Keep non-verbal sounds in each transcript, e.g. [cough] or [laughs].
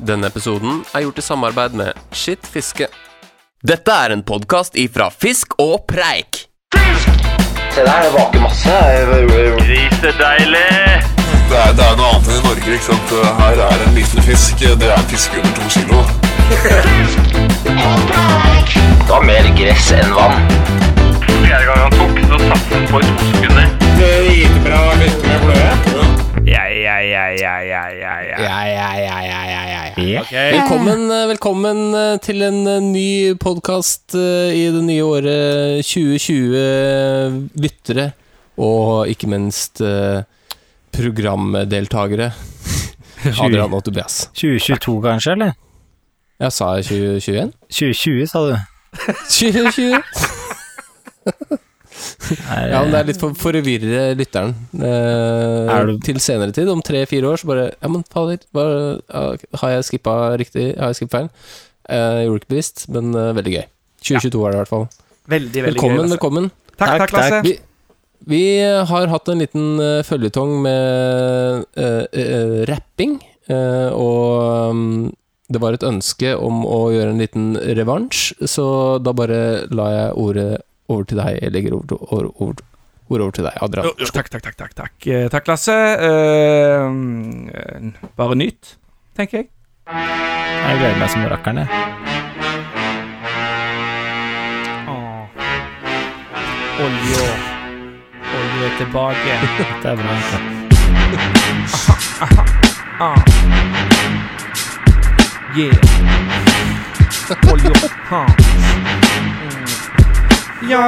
Denne episoden er gjort i samarbeid med Skitt fiske. Dette er en podkast ifra Fisk og Preik. Fisk! Se der, det vaker masse. Grisedeilig! Det er, det er noe annet enn i Norge. ikke sant? Her er en liten fisk. Det er en fisk under to kilo. Det var mer gress enn vann. Fjerde gang han tok, så satt han på i to sekunder. Ja, ja, ja, ja, ja, ja, ja. Ja, ja, ja, ja, ja, ja, ja. Velkommen, eh, velkommen eh, til en eh, ny podkast i det nye året 2020. Lyttere, og ikke minst eh, programdeltakere. [laughs] Adrian og Tobias. 2022 kanskje, eller? Jeg sa 2021? 2020, sa du. [laughs] 2020? [laughs] Ja, men det er litt for for å forvirre lytteren. Eh, Er du- Til senere tid, om tre-fire år, så bare Ja, men fader, hva- har jeg skippa riktig? Har jeg skippet feil? Eh, gjorde ikke bevisst, men eh, veldig gøy. 2022 er det i hvert fall. Veldig, veldig Velkommen, gøy. Lasse. velkommen. Takk, Takk, takk, Lasse. Vi, vi har hatt en liten uh, føljetong med uh, uh, rapping, eh, og um, det var et ønske om å gjøre en liten revansj, så da bare la jeg ordet over til deg. Jeg legger over, over, ordet over til deg, Adrian. Jo, takk, takk, takk, takk, takk. Eh, Takk, Lasse. Uh, bare nyt, tenker jeg. jeg gleder meg som rakkeren, jeg. Olje Olje er tilbake. [laughs] Det er bra. Ah. Yeah. Mm. Ja,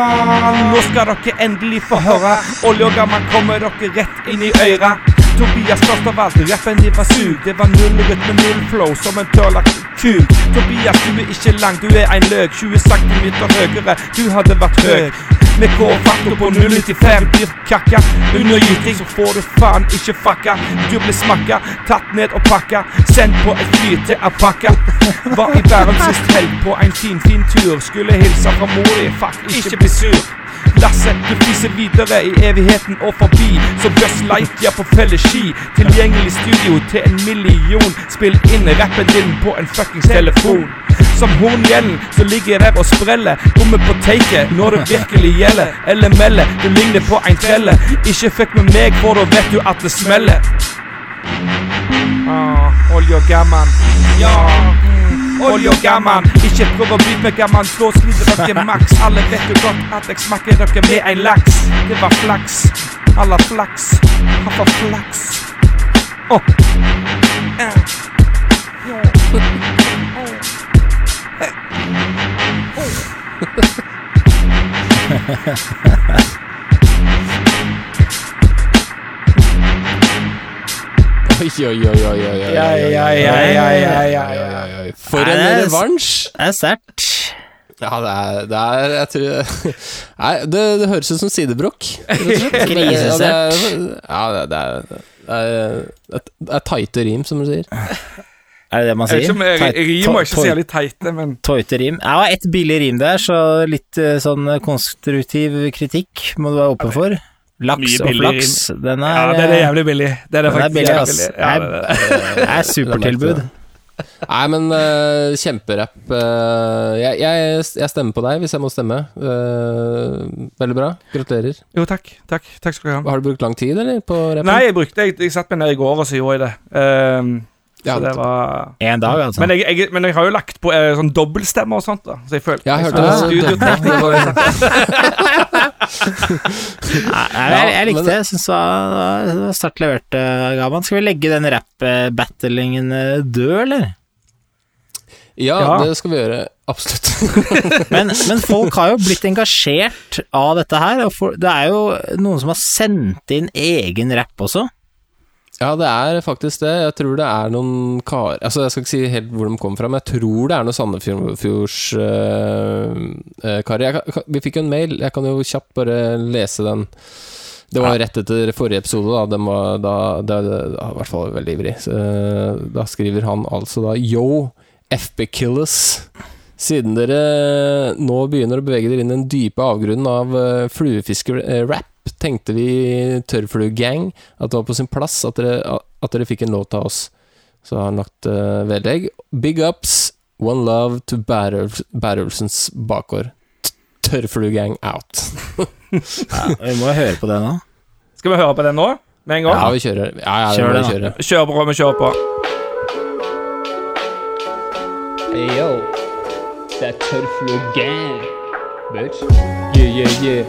nå skal dere endelig få høre. Olje og gammel kommer dere rett inn i øra. Tobias av alt, rappen din var sug. Det var null rytme, null flow, som en tørrlagt kuk. Tobias, du er ikke lang, du er en løk. 20 centimeter høyere, du hadde vært høy. Med K-faktor på 095 blir kakka. Undergyting, så får du faen ikke fucka. Du blir smakka, tatt ned og pakka. Sendt på et fly til Apaka. Var i Bærum sist helg på en fin, fin tur. Skulle hilse fra mor di, fuck, ikke bli sur. Lasse, du fiser videre i evigheten og forbi. Så Buzz Lightyear på felleski. Tilgjengelig studio til en million. Spill inn rappen din på en fuckings telefon. Som horngjellen så ligger der og spreller. Rommet på taket når det virkelig gjelder. Eller melde, du ligner på en trelle. Ikke fuck med meg, for da vet du at det smeller. Ah, olje og gammel. Ja. Mm. Olje og gammel. Ikke prøv å bli med gammel, slå slite dere maks. Alle vet jo godt at jeg smaker dere med en laks. Det var flaks. Alla flaks. Haffa flaks. Åh. Eh. Ja. Oi, oi, oi, oi, oi. For en revansj! Det er sterkt. Ja, det er, det er Jeg tror [laughs] Nei, det, det høres ut som sidebrokk. [laughs] Grisesett. Ja, det er- det, det er Det er, det er tighte rim, som du sier. Er det det man sier? Jeg, jeg, jeg rim to- ikke så jævlig teite, men Tøyte rim. Ja, ett billig rim der, så litt eh, sånn konstruktiv kritikk må du være åpen for. Laks og flaks, den er, Ja, det er jævlig billig. Det er det Den er faktisk billig, ass. Ja, det er det. det er supertilbud. [laughs] Nei, men uh, kjemperapp. Uh, jeg, jeg, jeg stemmer på deg hvis jeg må stemme. Uh, veldig bra. Gratulerer. Jo, takk. Takk Takk skal du ha. Har du brukt lang tid, eller? På rappen? Nei, jeg brukte Jeg, jeg satt meg ned i går, og så gjorde jeg det. Ehm, Ja, så det var En dag, altså. men jeg, jeg, men jeg har jo lagt på eh, sånn dobbeltstemme og sånt, da. Så jeg føler Jeg hørte [laughs] jeg, jeg likte det. Jeg syns det var- sterkt levert, eh, Skal vi legge den rap-battlingen eh, død, eller? Ja, Ja. det skal vi gjøre. Absolutt. [laughs] [laughs] Men, men folk har jo blitt engasjert av dette her. Og for, det er jo noen som har sendt inn egen rapp også. Ja, det er faktisk det. Jeg tror det er noen kar... Altså, jeg skal ikke si helt hvor de kom fra, men jeg tror det er noen Sandefjordskarer. Uh, uh, vi fikk jo en mail, jeg kan jo kjapt bare lese den. Det var rett etter forrige episode, da. Den var da, da, da, I hvert fall veldig ivrig. Så, eh, da skriver han altså da Yo, FB Killers. Siden dere nå begynner å bevege dere inn i den dype avgrunnen av fluefisker-rap, tenkte vi tørrfluegang, at det var på sin plass at dere, at dere fikk en låt av oss. Så har han lagt uh, vedlegg. Big ups, one love to Bærulfsens bakgård. Tørrfluegang out. [laughs] Ja, vi må jo høre på det nå. Skal vi høre på den nå? Med en gang? Ja, vi kjører. Ja, ja, Kjør vi må det, kjøre. Kjør på, vi kjører på. Hey yo, det er tørrflue gang, bitch. Yeah, yeah, yeah.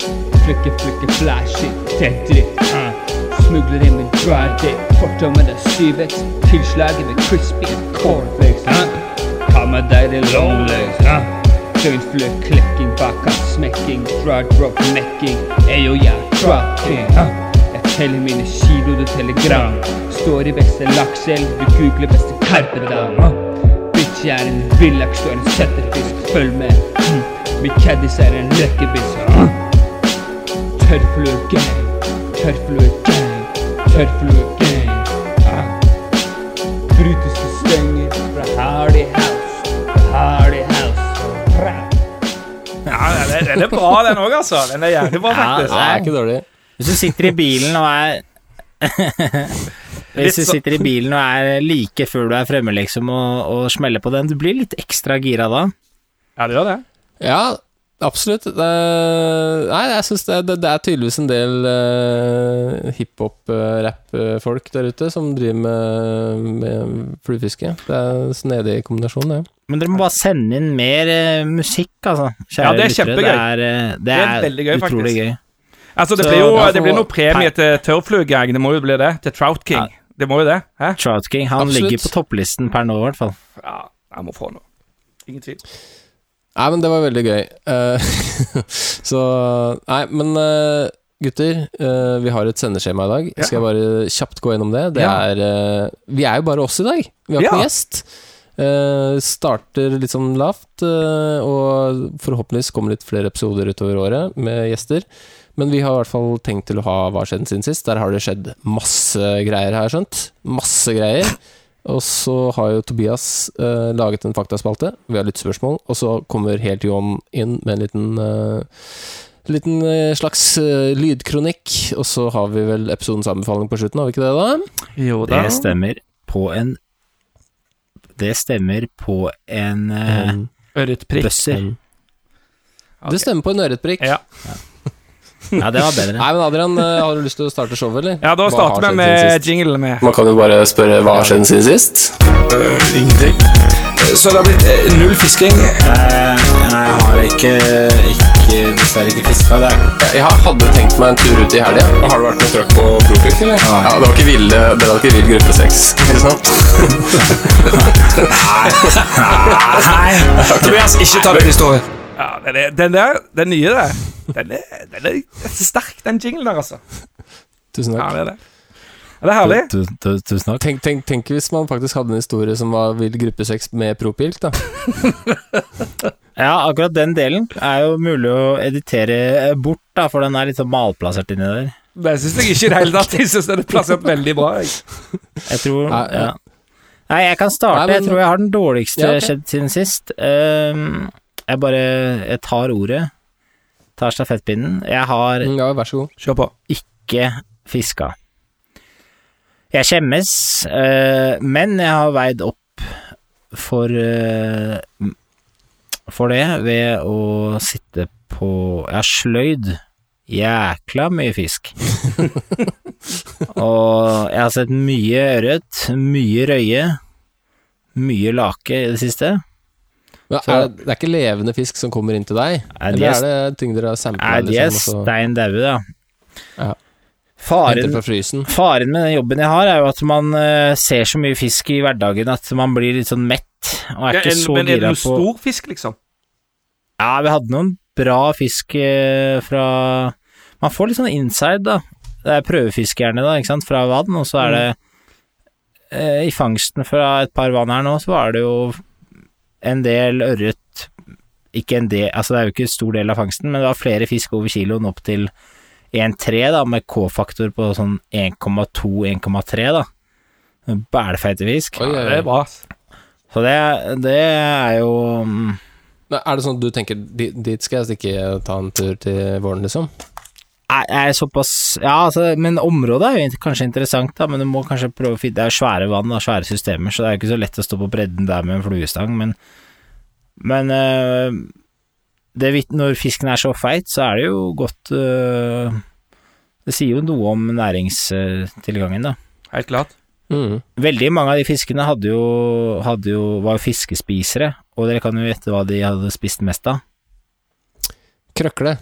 Flikke, flikke, flashy, er dritt. Uh. Smugler inn med dry dick, Fortommen det syvet. Tilslaget med crispy cornflakes. Uh. Ta med deg det longlegs. Uh. Døgnflø, klekking, bakkant, smekking, dry drop, mekking. Ayo, yeah, er drop king. Uh. Jeg teller mine kilo, du teller gram. Står i beste lakseelv, du googler beste karpedam. Uh. Bitch, jeg er en villaks, du er en setterfisk, følg med. Mm. Min caddis er en løkkebisk. Uh. Tørrflue gang, tørrflue gang, tørrflue gang. Brutiske stenger fra Hardy House, Hardy House. Ja, den den er bra, den òg, altså. Den er jævlig bra, faktisk. Ja. Det er ikke dårlig. Hvis du sitter i bilen og er Hvis du sitter i bilen og er like før du er fremme, liksom, og, og smeller på den, du blir litt ekstra gira da. Ja, det gjør det. Ja, absolutt. Det, nei, jeg syns det, det, det er tydeligvis en del uh, hiphop-rapp-folk der ute som driver med, med fluefiske. Det er en snedig kombinasjon, det. Men dere må bare sende inn mer uh, musikk, altså. Kjære Ja, det er kjempegøy. Det er, uh, det Det er er, veldig gøy, utrolig faktisk. gøy. Altså, det Så blir jo det blir noe premie til tørrfluegang. Det må jo bli det. Til Trout King. Det må jo det. Hæ? Trout King, han Absolutt. ligger på topplisten per nå, i hvert fall. Ja, jeg må få noe. Ingen tvil. Nei, men det var veldig gøy. Uh, [laughs] så Nei, men uh, gutter, uh, vi har et sendeskjema i dag. Ja. Skal jeg bare kjapt gå gjennom det? Det Ja. er Vi er jo bare oss i dag. Vi har ikke Ja. noen gjest. Starter litt sånn lavt, og forhåpentligvis kommer litt flere episoder utover året med gjester. Men vi har i hvert fall tenkt til å ha Hva skjedde siden sist? Der har det skjedd masse greier, har jeg skjønt. Masse greier. Og så har jo Tobias eh, laget en faktaspalte. Vi har lyttespørsmål. Og så kommer helt Johan inn med en liten eh, Liten eh, slags eh, lydkronikk. Og så har vi vel episodens anbefaling på slutten, har vi ikke det, da? Jo da. Det stemmer på en Det stemmer på en En- Ørretprikk. Mm. Okay. Det stemmer på en ørretprikk. Ja. Ja, det var bedre. Nei, men Adrian, eh, har du lyst til å starte showet, eller? ja, da starter vi med jingle jinglen med Man kan jo bare spørre hva har skjedd siden sist. Ingenting. Så det har blitt uh, null fisking. Nei, jeg har ikke, ikke dessverre ikke fiska det. Jeg hadde tenkt meg en tur ut i helga. Har du vært med trøkk på Propik, eller? Ja, det var ikke vill, det var ikke vill gruppe seks, ikke sant? [laughs] Tobias, ikke ta den historien. Ja, den, er, den der, den nye der, den er, den er sterk, den jinglen der, altså. Tusen Ja, takk. det er det. Ja, det er herlig. Tu- tu- Tusen takk. Tenk, tenk, tenk hvis man faktisk hadde en historie som var vill gruppe sex med propilk, da. [laughs] Ja, akkurat den delen er jo mulig å editere bort, da, for den er litt sånn malplassert inni der. Det syns jeg ikke i det hele tatt. Jeg syns den er plassert veldig bra. Jeg. Jeg tror ja. ja. Nei, jeg kan starte. Nei, men- Jeg tror jeg har den dårligste Ja, okay. skjedd siden sist. Ehm, jeg bare Jeg tar ordet. Tar stafettpinnen. Jeg har Mm, Ja, vær så god. Kjør på. ikke fiska. Jeg skjemmes, eh, men jeg har veid opp for eh, For det ved å sitte på Jeg har sløyd jækla mye fisk. [laughs] Og jeg har sett mye ørret, mye røye, mye lake i det siste. Men er det, det er ikke levende fisk som kommer inn til deg? Er de Eller er- det ting dere har sampla? Nei, de er liksom, stein daue, da. Ja. Faren? Faren med den jobben jeg har, er jo at man uh, ser så mye fisk i hverdagen at man blir litt sånn mett, og er Ja, ikke gira så men er det noe stor fisk, liksom? Ja, vi hadde noen bra fisk uh, fra Man får litt sånn inside, da. Det er prøvefisk gjerne, da, ikke sant, fra vann, og så er det uh, I fangsten fra et par vann her nå, så var det jo en del ørret Ikke en del, altså det er jo ikke en stor del av fangsten, men det var flere fisk over kiloen opp til 1,3, da, med K-faktor på sånn 1,2-1,3, da. Bælfeite fisk. Oi, oi, oi. det er bra. Så det, det er jo mm, Er det sånn at du tenker "Di- dit skal jeg stikke ta en tur til våren, liksom? Er, er såpass Ja, altså, men området er jo kanskje interessant, da, men du må kanskje prøve å finne Det er svære vann og svære systemer, så det er jo ikke så lett å stå på bredden der med en fluestang, men Men øh, det, når fisken er så feit, så er det jo godt øh, Det sier jo noe om næringstilgangen, da. Helt klart. Mm. Veldig mange av de fiskene hadde jo, hadde jo, var jo fiskespisere, og dere kan jo gjette hva de hadde spist mest av. Krøkle.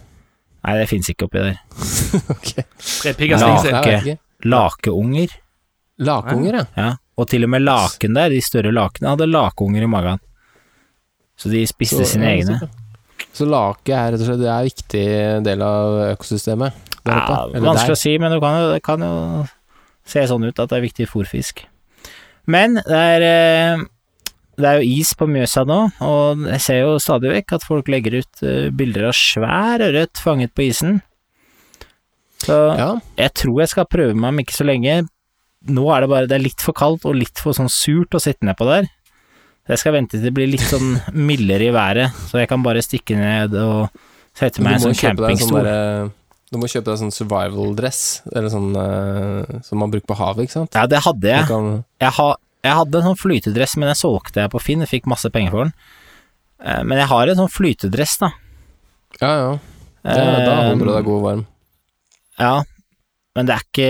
Nei, det fins ikke oppi der. [laughs] okay. Ikke. Lakeunger. Lakeunger, ja. Ja, og til og med laken der, de større lakene, hadde lakeunger i magen. Så de spiste Så- sine ja, egne. så- lake er rett og slett det er en viktig del av økosystemet Ja, vanskelig der. å si, men det kan, jo, det kan jo se sånn ut at det er viktig fôrfisk. Men det er, eh, det er jo is på Mjøsa nå, og jeg ser jo stadig vekk at folk legger ut eh, bilder av svær ørret fanget på isen. Så Ja, jeg tror jeg skal prøve meg om ikke så lenge. Nå er det bare det er litt for kaldt og litt for sånn surt å sitte nedpå der. Jeg skal vente til det blir litt sånn [laughs] mildere i været, så jeg kan bare stikke ned og sette meg i en sånn campingstol. sånn campingstol. Du må kjøpe deg sånn survival-dress, eller sånn uh, som man bruker på havet, ikke sant? Ja, det hadde jeg. kan, Jeg, ha, jeg hadde en sånn flytedress, men jeg solgte jeg på Finn, jeg fikk masse penger for den. Eh, Men jeg har en sånn flytedress, da. ja, ja. Det, da holder du deg god og varm. Ja, men det er ikke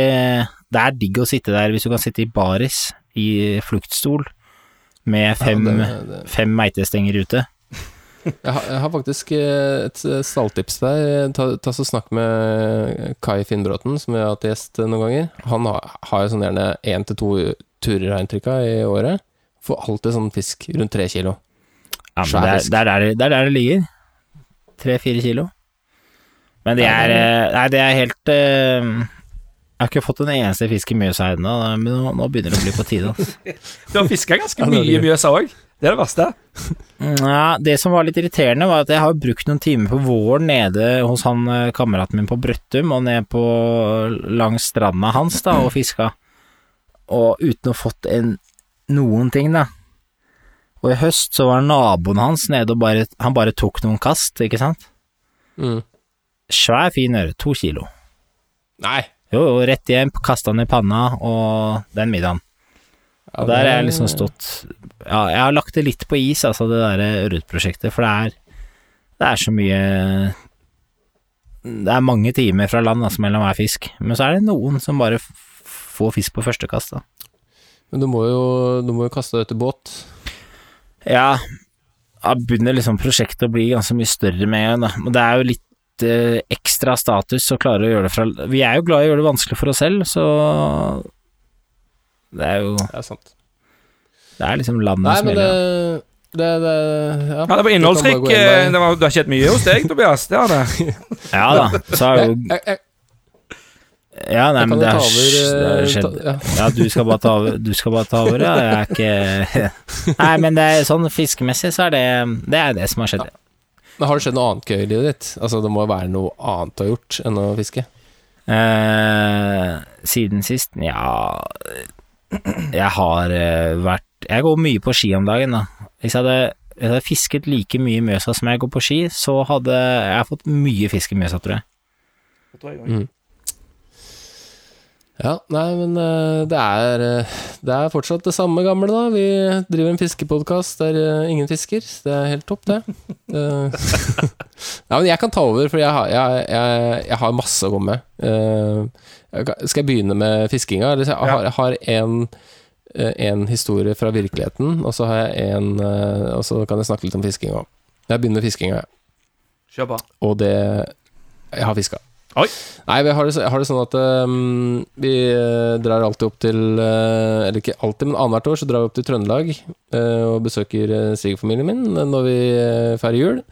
Det er digg å sitte der hvis du kan sitte i baris i fluktstol med fem, ja, det, det. fem meitestenger ute. [laughs] Jeg, har, jeg har faktisk eh, et stalltips der. Ta, ta så Snakk med Kai Finnbråten, som jeg har hatt gjest noen ganger. Han har, har jo sånn gjerne én til to turer, har jeg inntrykk av, i året. Får alltid sånn fisk rundt tre kilo. Ja, men det, er, det, er der, det er der det ligger. Tre-fire kilo. Men det er eh, Nei, det er helt eh, Jeg har ikke fått en eneste fisk i Mjøsa ennå, men nå, nå begynner det å bli på tide. Altså. [laughs] Du har fiska ganske mye i det. Mjøsa òg. Det er det verste. Ja, det som var litt irriterende, var at jeg har brukt noen timer på våren nede hos han eh, kameraten min på Brøttum, og ned på langs stranda hans, da, og fiska. Og uten å ha fått en noen ting, da. Og i høst så var naboen hans nede og bare Han bare tok noen kast, ikke sant? Mm. Svær, fin øre, to kilo. Nei! Jo, jo, rett hjem, kasta den i panna, og den middagen. Ja, Og der har jeg liksom stått Ja, jeg har lagt det litt på is, altså, det derre ørretprosjektet, for det er Det er så mye Det er mange timer fra land altså, mellom hver fisk, men så er det noen som bare f- får fisk på første kast, da. Men du må jo, du må jo kaste deg ut i båt. Ja, da begynner liksom prosjektet å bli ganske mye større med en gang, da. Og det er jo litt eh, ekstra status å klare å gjøre det fra Vi er jo glad i å gjøre det vanskelig for oss selv, så det er jo Det er sant. Det er liksom landet som men det, gjelder. det, det ja. Ja, det var Du innholdsrik. inn eh. Det, var, det har skjedd mye hos deg, Tobias. Det har det. [laughs] Ja da, så er jo Jeg, jeg, Ja, nei, men det har, over det har eh, skjedd. ta, ja. Ja, du skal bare ta over, du skal bare ta over, ja. Jeg er ikke [laughs] Nei, men det er sånn fiskemessig så er det Det er det som har skjedd. Men har det skjedd noe annet gøy i livet ditt? Altså, det må jo være noe annet du har gjort enn å fiske? Eh, siden sist Nja Jeg har eh, vært Jeg går mye på ski om dagen, da. Hvis jeg hadde, hvis jeg hadde fisket like mye i Mjøsa som jeg går på ski, så hadde jeg fått mye fisk i Mjøsa, tror jeg. Mm. Ja, nei, men eh, det er eh, Det er fortsatt det samme gamle, da. Vi driver en fiskepodkast der eh, ingen fisker. Det er helt topp, det. [laughs] [laughs] nei, men jeg kan ta over, for jeg har, jeg, jeg, jeg har masse å komme med. Skal jeg begynne med fiskinga? Eller jeg har, jeg har en, en historie fra virkeligheten, og så har jeg en Og så kan jeg snakke litt om fiskinga. Jeg begynner med fiskinga, jeg. og det Jeg har fiska. Oi. Nei, vi har det, har det sånn at um, vi eh, drar alltid opp til uh, Eller ikke alltid, men annethvert år så drar vi opp til Trøndelag uh, og besøker uh, svigerfamilien min når vi uh, feirer jul.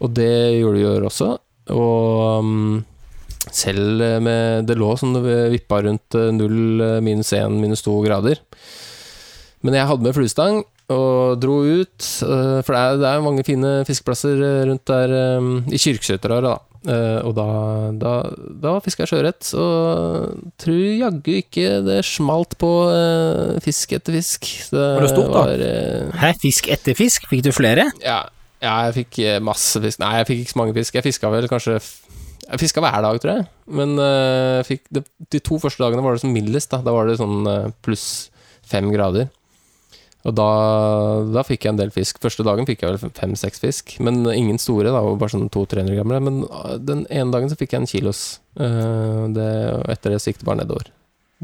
Og det gjorde vi i år også. Og um, selv med Det lå sånn det vippa rundt null, minus én, minus to grader. Men jeg hadde med fluestang og dro ut, for det er, det er mange fine fiskeplasser rundt der um, i Kyrksæterøra, da. Eh, og da, da, da fiska jeg sjøørret, og tror jaggu ikke det smalt på eh, fisk etter fisk. Det Var det stort, da? Var, eh, Hæ, fisk etter fisk? Fikk du flere? ja, ja, jeg fikk masse fisk. Nei, jeg fikk ikke så mange fisk. Jeg fiska vel kanskje f- Jeg fiska hver dag, tror jeg. Men uh, fikk det, de to første dagene var det som mildest. Da, da var det sånn uh, pluss fem grader. Og da, da fikk jeg en del fisk. Første dagen fikk jeg vel fem-seks fisk. Men ingen store, da, bare sånn 200-300 gamle. Men eh, den ene dagen så fikk jeg en kilos. Eh, det, etter det siktet bare nedover.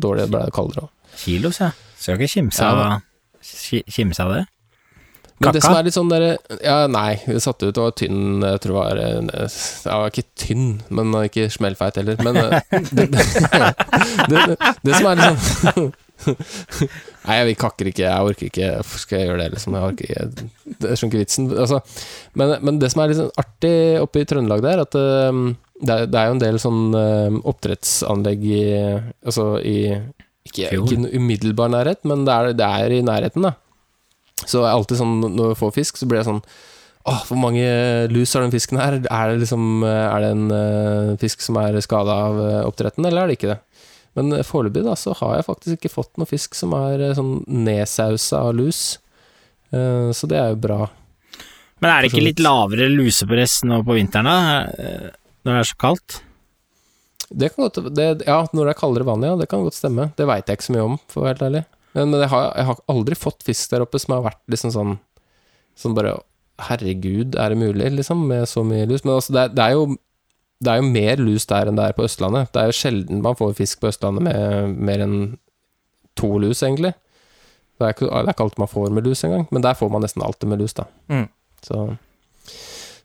Dårlig ble det kaldere òg. Kilos, ja. Skal ikke kimse Ja, av, ki- kimse av det. Men det som er litt sånn derre Ja, nei, det satte ut og var tynn. Jeg tror det var eh, Jeg var ikke tynn, men ikke smellfeit heller. Men eh, [laughs] det, det, det, det som er litt sånn [laughs] Nei, jeg kakker ikke, jeg orker ikke Hvorfor skal jeg gjøre det, liksom? Jeg orker ikke Jeg skjønner ikke vitsen. Altså, men, men det som er litt sånn artig oppe i Trøndelag der, at eh, det, er, det er jo en del sånn eh, oppdrettsanlegg i Altså i ikke, ikke umiddelbar nærhet, men det er, det er i nærheten, da. Så er alltid sånn når jeg får fisk, så blir jeg sånn Åh, hvor mange lus har den fisken her? Er det liksom Er det en uh, fisk som er skada av uh, oppdretten, eller er det ikke det? Men eh, foreløpig da, så har jeg faktisk ikke fått noe fisk som er eh, sånn nedsausa av lus. Eh, så det er jo bra. Men er det ikke litt lavere lusepress nå på vinteren, da? Når det er så kaldt? Det kan godt, det, ja, når det er kaldere vann, ja, det kan godt stemme. Det veit jeg ikke så mye om, for å være helt ærlig. Men, men jeg, har, jeg har aldri fått fisk der oppe som har vært liksom sånn Sånn bare Herregud, er det mulig, liksom, med så mye lus? Men altså, det det er jo det er jo mer lus der enn det er på Østlandet. Det er jo sjelden man får fisk på Østlandet med mer enn to lus, egentlig. Det er, ikke, det er ikke alltid man får med lus engang, men der får man nesten alltid med lus, da. Mm. Så,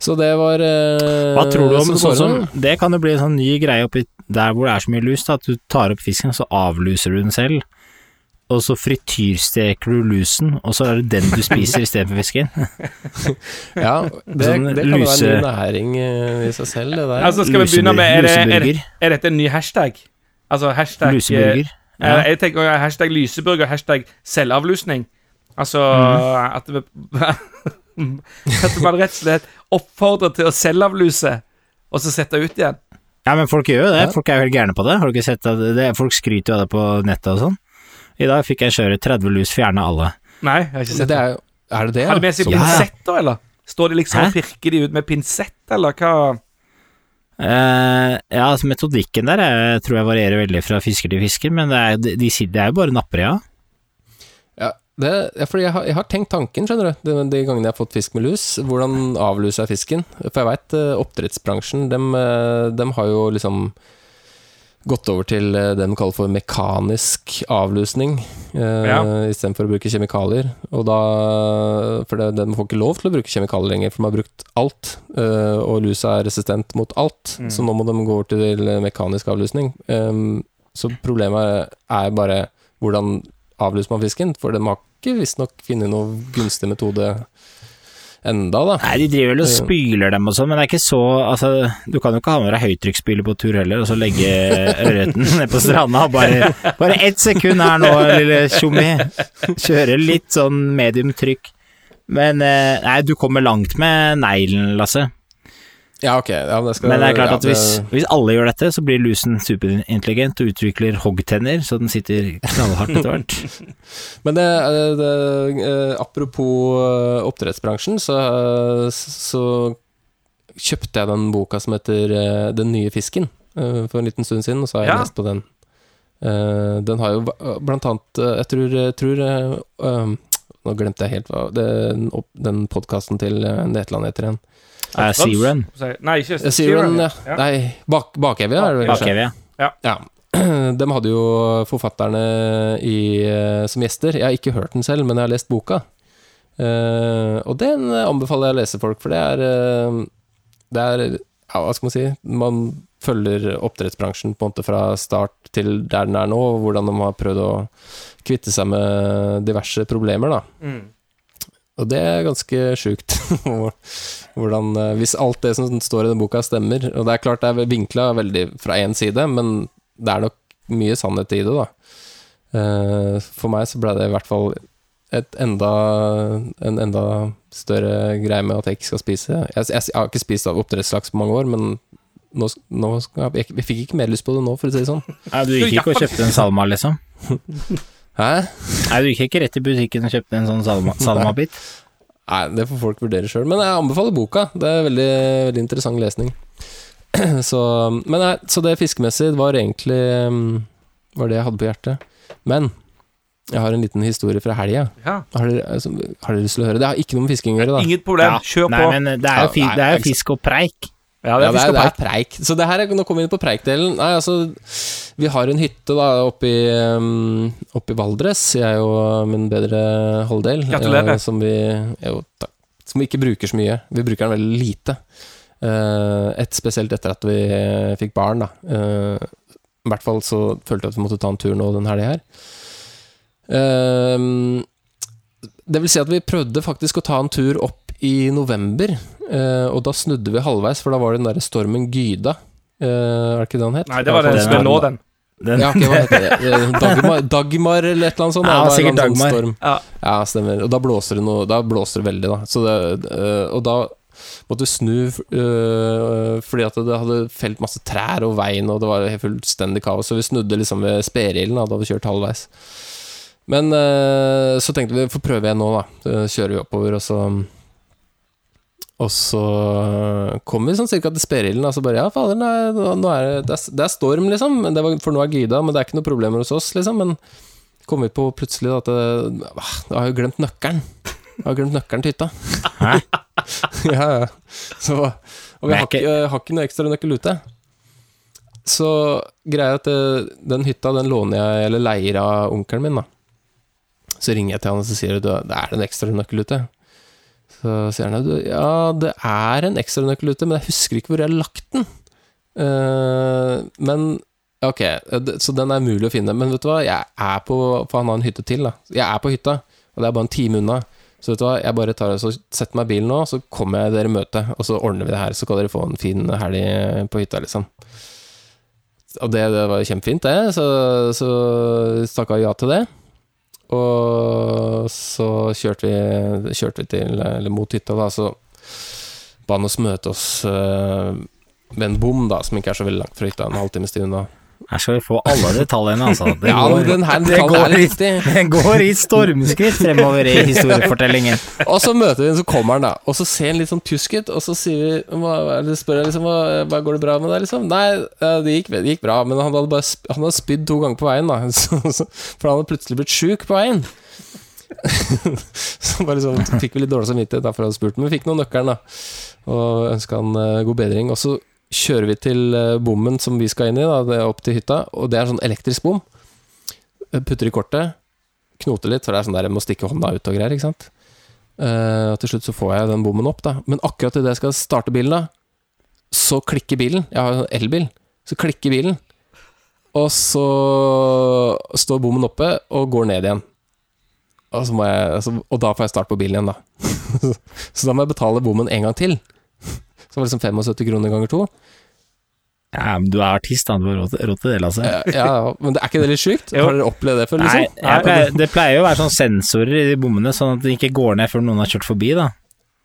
så det var eh, Hva tror du om sånn som. Det kan jo bli en sånn ny greie oppi der hvor det er så mye lus, da, at du tar opp fisken, så avluser du den selv. Og så frityrsteker du lusen, og så er det den du spiser istedenfor fisken. [laughs] Ja, det, Sånn det kan luse... være en næring eh, i seg selv, det der. Altså, skal vi begynne med Er, det, er, er dette en ny hashtag? Altså hashtag eh, Luseburger. Ja. Jeg tenker hashtag lyseburger, hashtag selvavlusning. Altså mm. at, vi, [laughs] at man rett og slett oppfordrer til å selvavluse, og så sette ut igjen. Ja, men folk gjør jo det. Ja. Folk er jo helt gærne på det. Har du ikke sett at det, Folk skryter jo av det på nettet og sånn. I dag fikk jeg kjøre 30 lus, fjerne alle. Nei, jeg har ikke sett det det. er Er det det? Har de med seg pinsett da, pinsetter, eller? Står de liksom Hæ? og pirker de ut med pinsett, eller hva? Uh, ja, altså metodikken der jeg tror jeg varierer veldig fra fisker til fisker, men det er, de, de, det er jo bare napper, ja. Ja, det, ja, fordi jeg har, jeg har tenkt tanken, skjønner du, de, de gangene jeg har fått fisk med lus. Hvordan avluser jeg fisken? For jeg veit oppdrettsbransjen, dem, eh, dem har jo liksom gått over til eh, det de kaller for mekanisk avlusning, eh, Ja. istedenfor å bruke kjemikalier. Og da For det, de får ikke lov til å bruke kjemikalier lenger, for de har brukt alt. eh, og lusa er resistent mot alt, Mm. så nå må de gå over til mekanisk avlusning. Um, så problemet er bare hvordan avluser man fisken, for de har ikke visstnok funnet noen gunstig metode enda, da. Nei, de driver vel og spyler dem og sånn, men det er ikke så Altså, du kan jo ikke ha med deg høytrykksspyler på tur heller, og så legge ørreten [laughs] ned på stranda bare Bare ett sekund her nå, lille tjommi. Kjøre litt sånn medium trykk. Men eh, nei, du kommer langt med neglen, Lasse. Ja, ok. Ja, det skal, Men det er klart ja, at hvis, hvis alle gjør dette, så blir lusen superintelligent og utvikler hoggtenner, så den sitter knallhardt etter hvert. [laughs] Men det, det, eh, apropos eh, oppdrettsbransjen, så, så kjøpte jeg den boka som heter eh, Den nye fisken eh, for en liten stund siden, og så har jeg Ja. lest på den. Eh, Den har jo blant annet eh, Jeg tror, jeg tror eh, Nå glemte jeg helt hva Den, den podkasten til eh, Netland heter igjen. Er Searun? Nei, ikke Eh, ja. ja. Nei, bak, Bakevje er det vel kanskje? Bakevje. Ja. [clears throat] De hadde jo forfatterne i, eh, som gjester. Jeg har ikke hørt den selv, men jeg har lest boka. Uh, og den anbefaler jeg å lese folk, for det er uh, Det er Ja, hva skal man si? Man følger oppdrettsbransjen på en måte fra start til der den er nå, og hvordan de har prøvd å kvitte seg med diverse problemer, da. Mm. Og det er ganske sjukt. [laughs] Hvordan, eh, hvis alt det som står i den boka stemmer Og det er klart det er vinkla veldig fra én side, men det er nok mye sannhet i det, da. Eh, For meg så ble det i hvert fall et enda, en enda større greie med at jeg ikke skal spise Jeg, jeg, jeg har ikke spist av oppdrettslaks på mange år, men nå, nå jeg, jeg fikk ikke mer lyst på det nå, for å si det sånn. Nei, du gikk ikke og kjøpte en salma, liksom? Hæ? Nei, du gikk ikke rett i butikken og kjøpte en sånn salma, salmabit? Nei, det får folk vurdere sjøl, men jeg anbefaler boka. Det er veldig, veldig interessant lesning. [clears throat] så, men nei, så det fiskemessig var egentlig mm, Var det jeg hadde på hjertet. Men jeg har en liten historie fra helga. Ja. Har, dere- altså, har dere lyst til å høre? Det har ikke noe med fisking å gjøre, da. Inget problem. Kjør Nei, på. men det er jo, fi, Ja, nei, det er jo fisk og preik. Ja, Ja, det er, det er preik. Så det her er, nå kommer vi inn på preikdelen. Nei, altså, vi har en hytte da oppe i, um, oppe i Valdres, jeg og min bedre halvdel. Gratulerer. eh, som vi jo, takk. Som vi ikke bruker så mye. Vi bruker den veldig lite. Uh, et spesielt etter at vi eh, fikk barn, da. Eh, I hvert fall så følte jeg at vi måtte ta en tur nå den helga her. Eh, det vil si at vi prøvde faktisk å ta en tur opp i november, eh, og da snudde vi halvveis, for da var det den derre stormen Gyda. Eh, er det ikke det han het? Nei, det var Ja, den den som nå, lå, den. Den, Ja, okay, hva heter det? [laughs] Eh, Dagmar, Dagmar eller et eller annet sånt? Ja, sikkert Dagmar. storm. Ja. Ja, stemmer. Og da blåser det noe Da blåser det veldig, da. Så det, eh, og da måtte vi snu eh, fordi at det hadde felt masse trær og veien, og det var helt fullstendig kaos. Så vi snudde liksom ved Sperilden da, da vi kjørte halvveis. Men eh, så tenkte vi får prøve igjen nå, da. Så kjører vi oppover, og så og så kom vi sånn cirka til Sperilden, og så bare Ja, fader, nei, nå er det, det, er, det er storm, liksom. Det var, for nå er Gyda, men det er ikke noe problemer hos oss, liksom. Men kom vi på plutselig at det, ah, Jeg har jo glemt nøkkelen. Jeg har glemt nøkkelen til hytta. Hæ? [laughs] ja, ja. Så, og vi har ikke- har ikke noe ekstra nøkkel ute. Så greia jeg at det, den hytta, den låner jeg, eller leier av onkelen min, da. Så ringer jeg til han og så sier at det er en ekstra nøkkel ute. Så sier han ja, det er en ekstra nøkkel ute, men jeg husker ikke hvor jeg har lagt den. Uh, men ok, så den er mulig å finne. Men vet du hva, jeg er på For han har en hytte til, da. Jeg er på hytta, og det er bare en time unna. Så vet du hva, jeg bare tar og setter meg i bilen nå, så kommer jeg dere i møte, og så ordner vi det her. Så kan dere få en fin helg på hytta, liksom. Og det, det var kjempefint, det. Så, så stakk jeg ja til det. Og så kjørte vi, kjørte vi til, eller mot hytta, da. Så ba han oss møte oss eh, ved en bom, da, som ikke er så veldig langt fra hytta. En halvtimes tid unna. Her skal vi få alle detaljene, altså. Det Ja, går, den her det går er viktig. det går i stormskritt fremover i [laughs] historiefortellingen. Og så møter vi den, så kommer han da Og så ser han litt sånn tysk ut Og så sier vi spør jeg liksom hva, hva Går det bra med deg liksom? Nei, det gikk, det gikk bra Men han hadde bare Han hadde spydd to ganger på veien da [laughs] så, så, For han hadde plutselig blitt sjuk på veien [laughs] Så bare liksom Fikk vi litt dårlig samvittighet Derfor hadde jeg spurt Men vi fikk noen nøkkelen da Og ønsket han eh, god bedring Og så kjører vi til eh, bommen Som vi skal inn i da Det er opp til hytta Og det er sånn elektrisk bom Putter i kortet Knoter litt For det er sånn der Jeg må stikke hånda ut og greier Ikke sant? Uh, og til slutt så får jeg den bommen opp, da. Men akkurat idet jeg skal starte bilen, da, så klikker bilen. Jeg har jo elbil. Så klikker bilen. Og så står bommen oppe og går ned igjen. Og, jeg, altså, og da får jeg start på bilen igjen, da. [laughs] så da må jeg betale bommen en gang til. Det var liksom 75 kroner ganger to. Ja, men du er artist, da. Du har råd til- det, Lasse. Ja, ja, men er ikke det litt sjukt? Har dere opplevd det før, Nei, liksom? jeg pleier, det pleier jo å være sånn sensorer i de bommene, sånn at det ikke går ned før noen har kjørt forbi, da.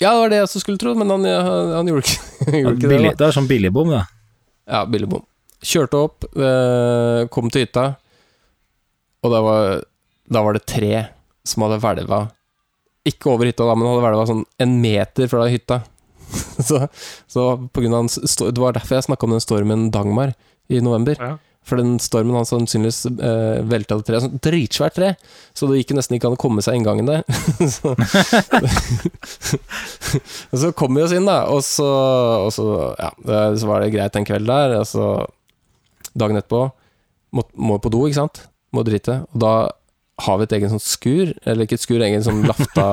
Ja, det var det jeg også skulle tro, men han, han, han gjorde ikke, [laughs] gjorde ikke det. Billig, da. det er sånn billigbom, da. Ja, billigbom. Kjørte opp, eh, kom til hytta, og da var, da var det tre som hadde hvelva Ikke over hytta, da, men hadde hvelva sånn en meter fra hytta. [laughs] så, så på grunn av en, Det var derfor jeg snakka om den stormen Dagmar i november. Ja. For den stormen han sannsynligvis eh, velta tre treet. Sånn dritsvært tre, så det gikk nesten ikke an å komme seg inngangen der. [laughs] så, [laughs] så kom vi oss inn, da, og så, og så, ja, så var det greit en kveld der. Og så dagen etterpå må, må på do, ikke sant? Må drite. Og da har vi et egen sånn skur, eller ikke et skur, egen sånn lafta,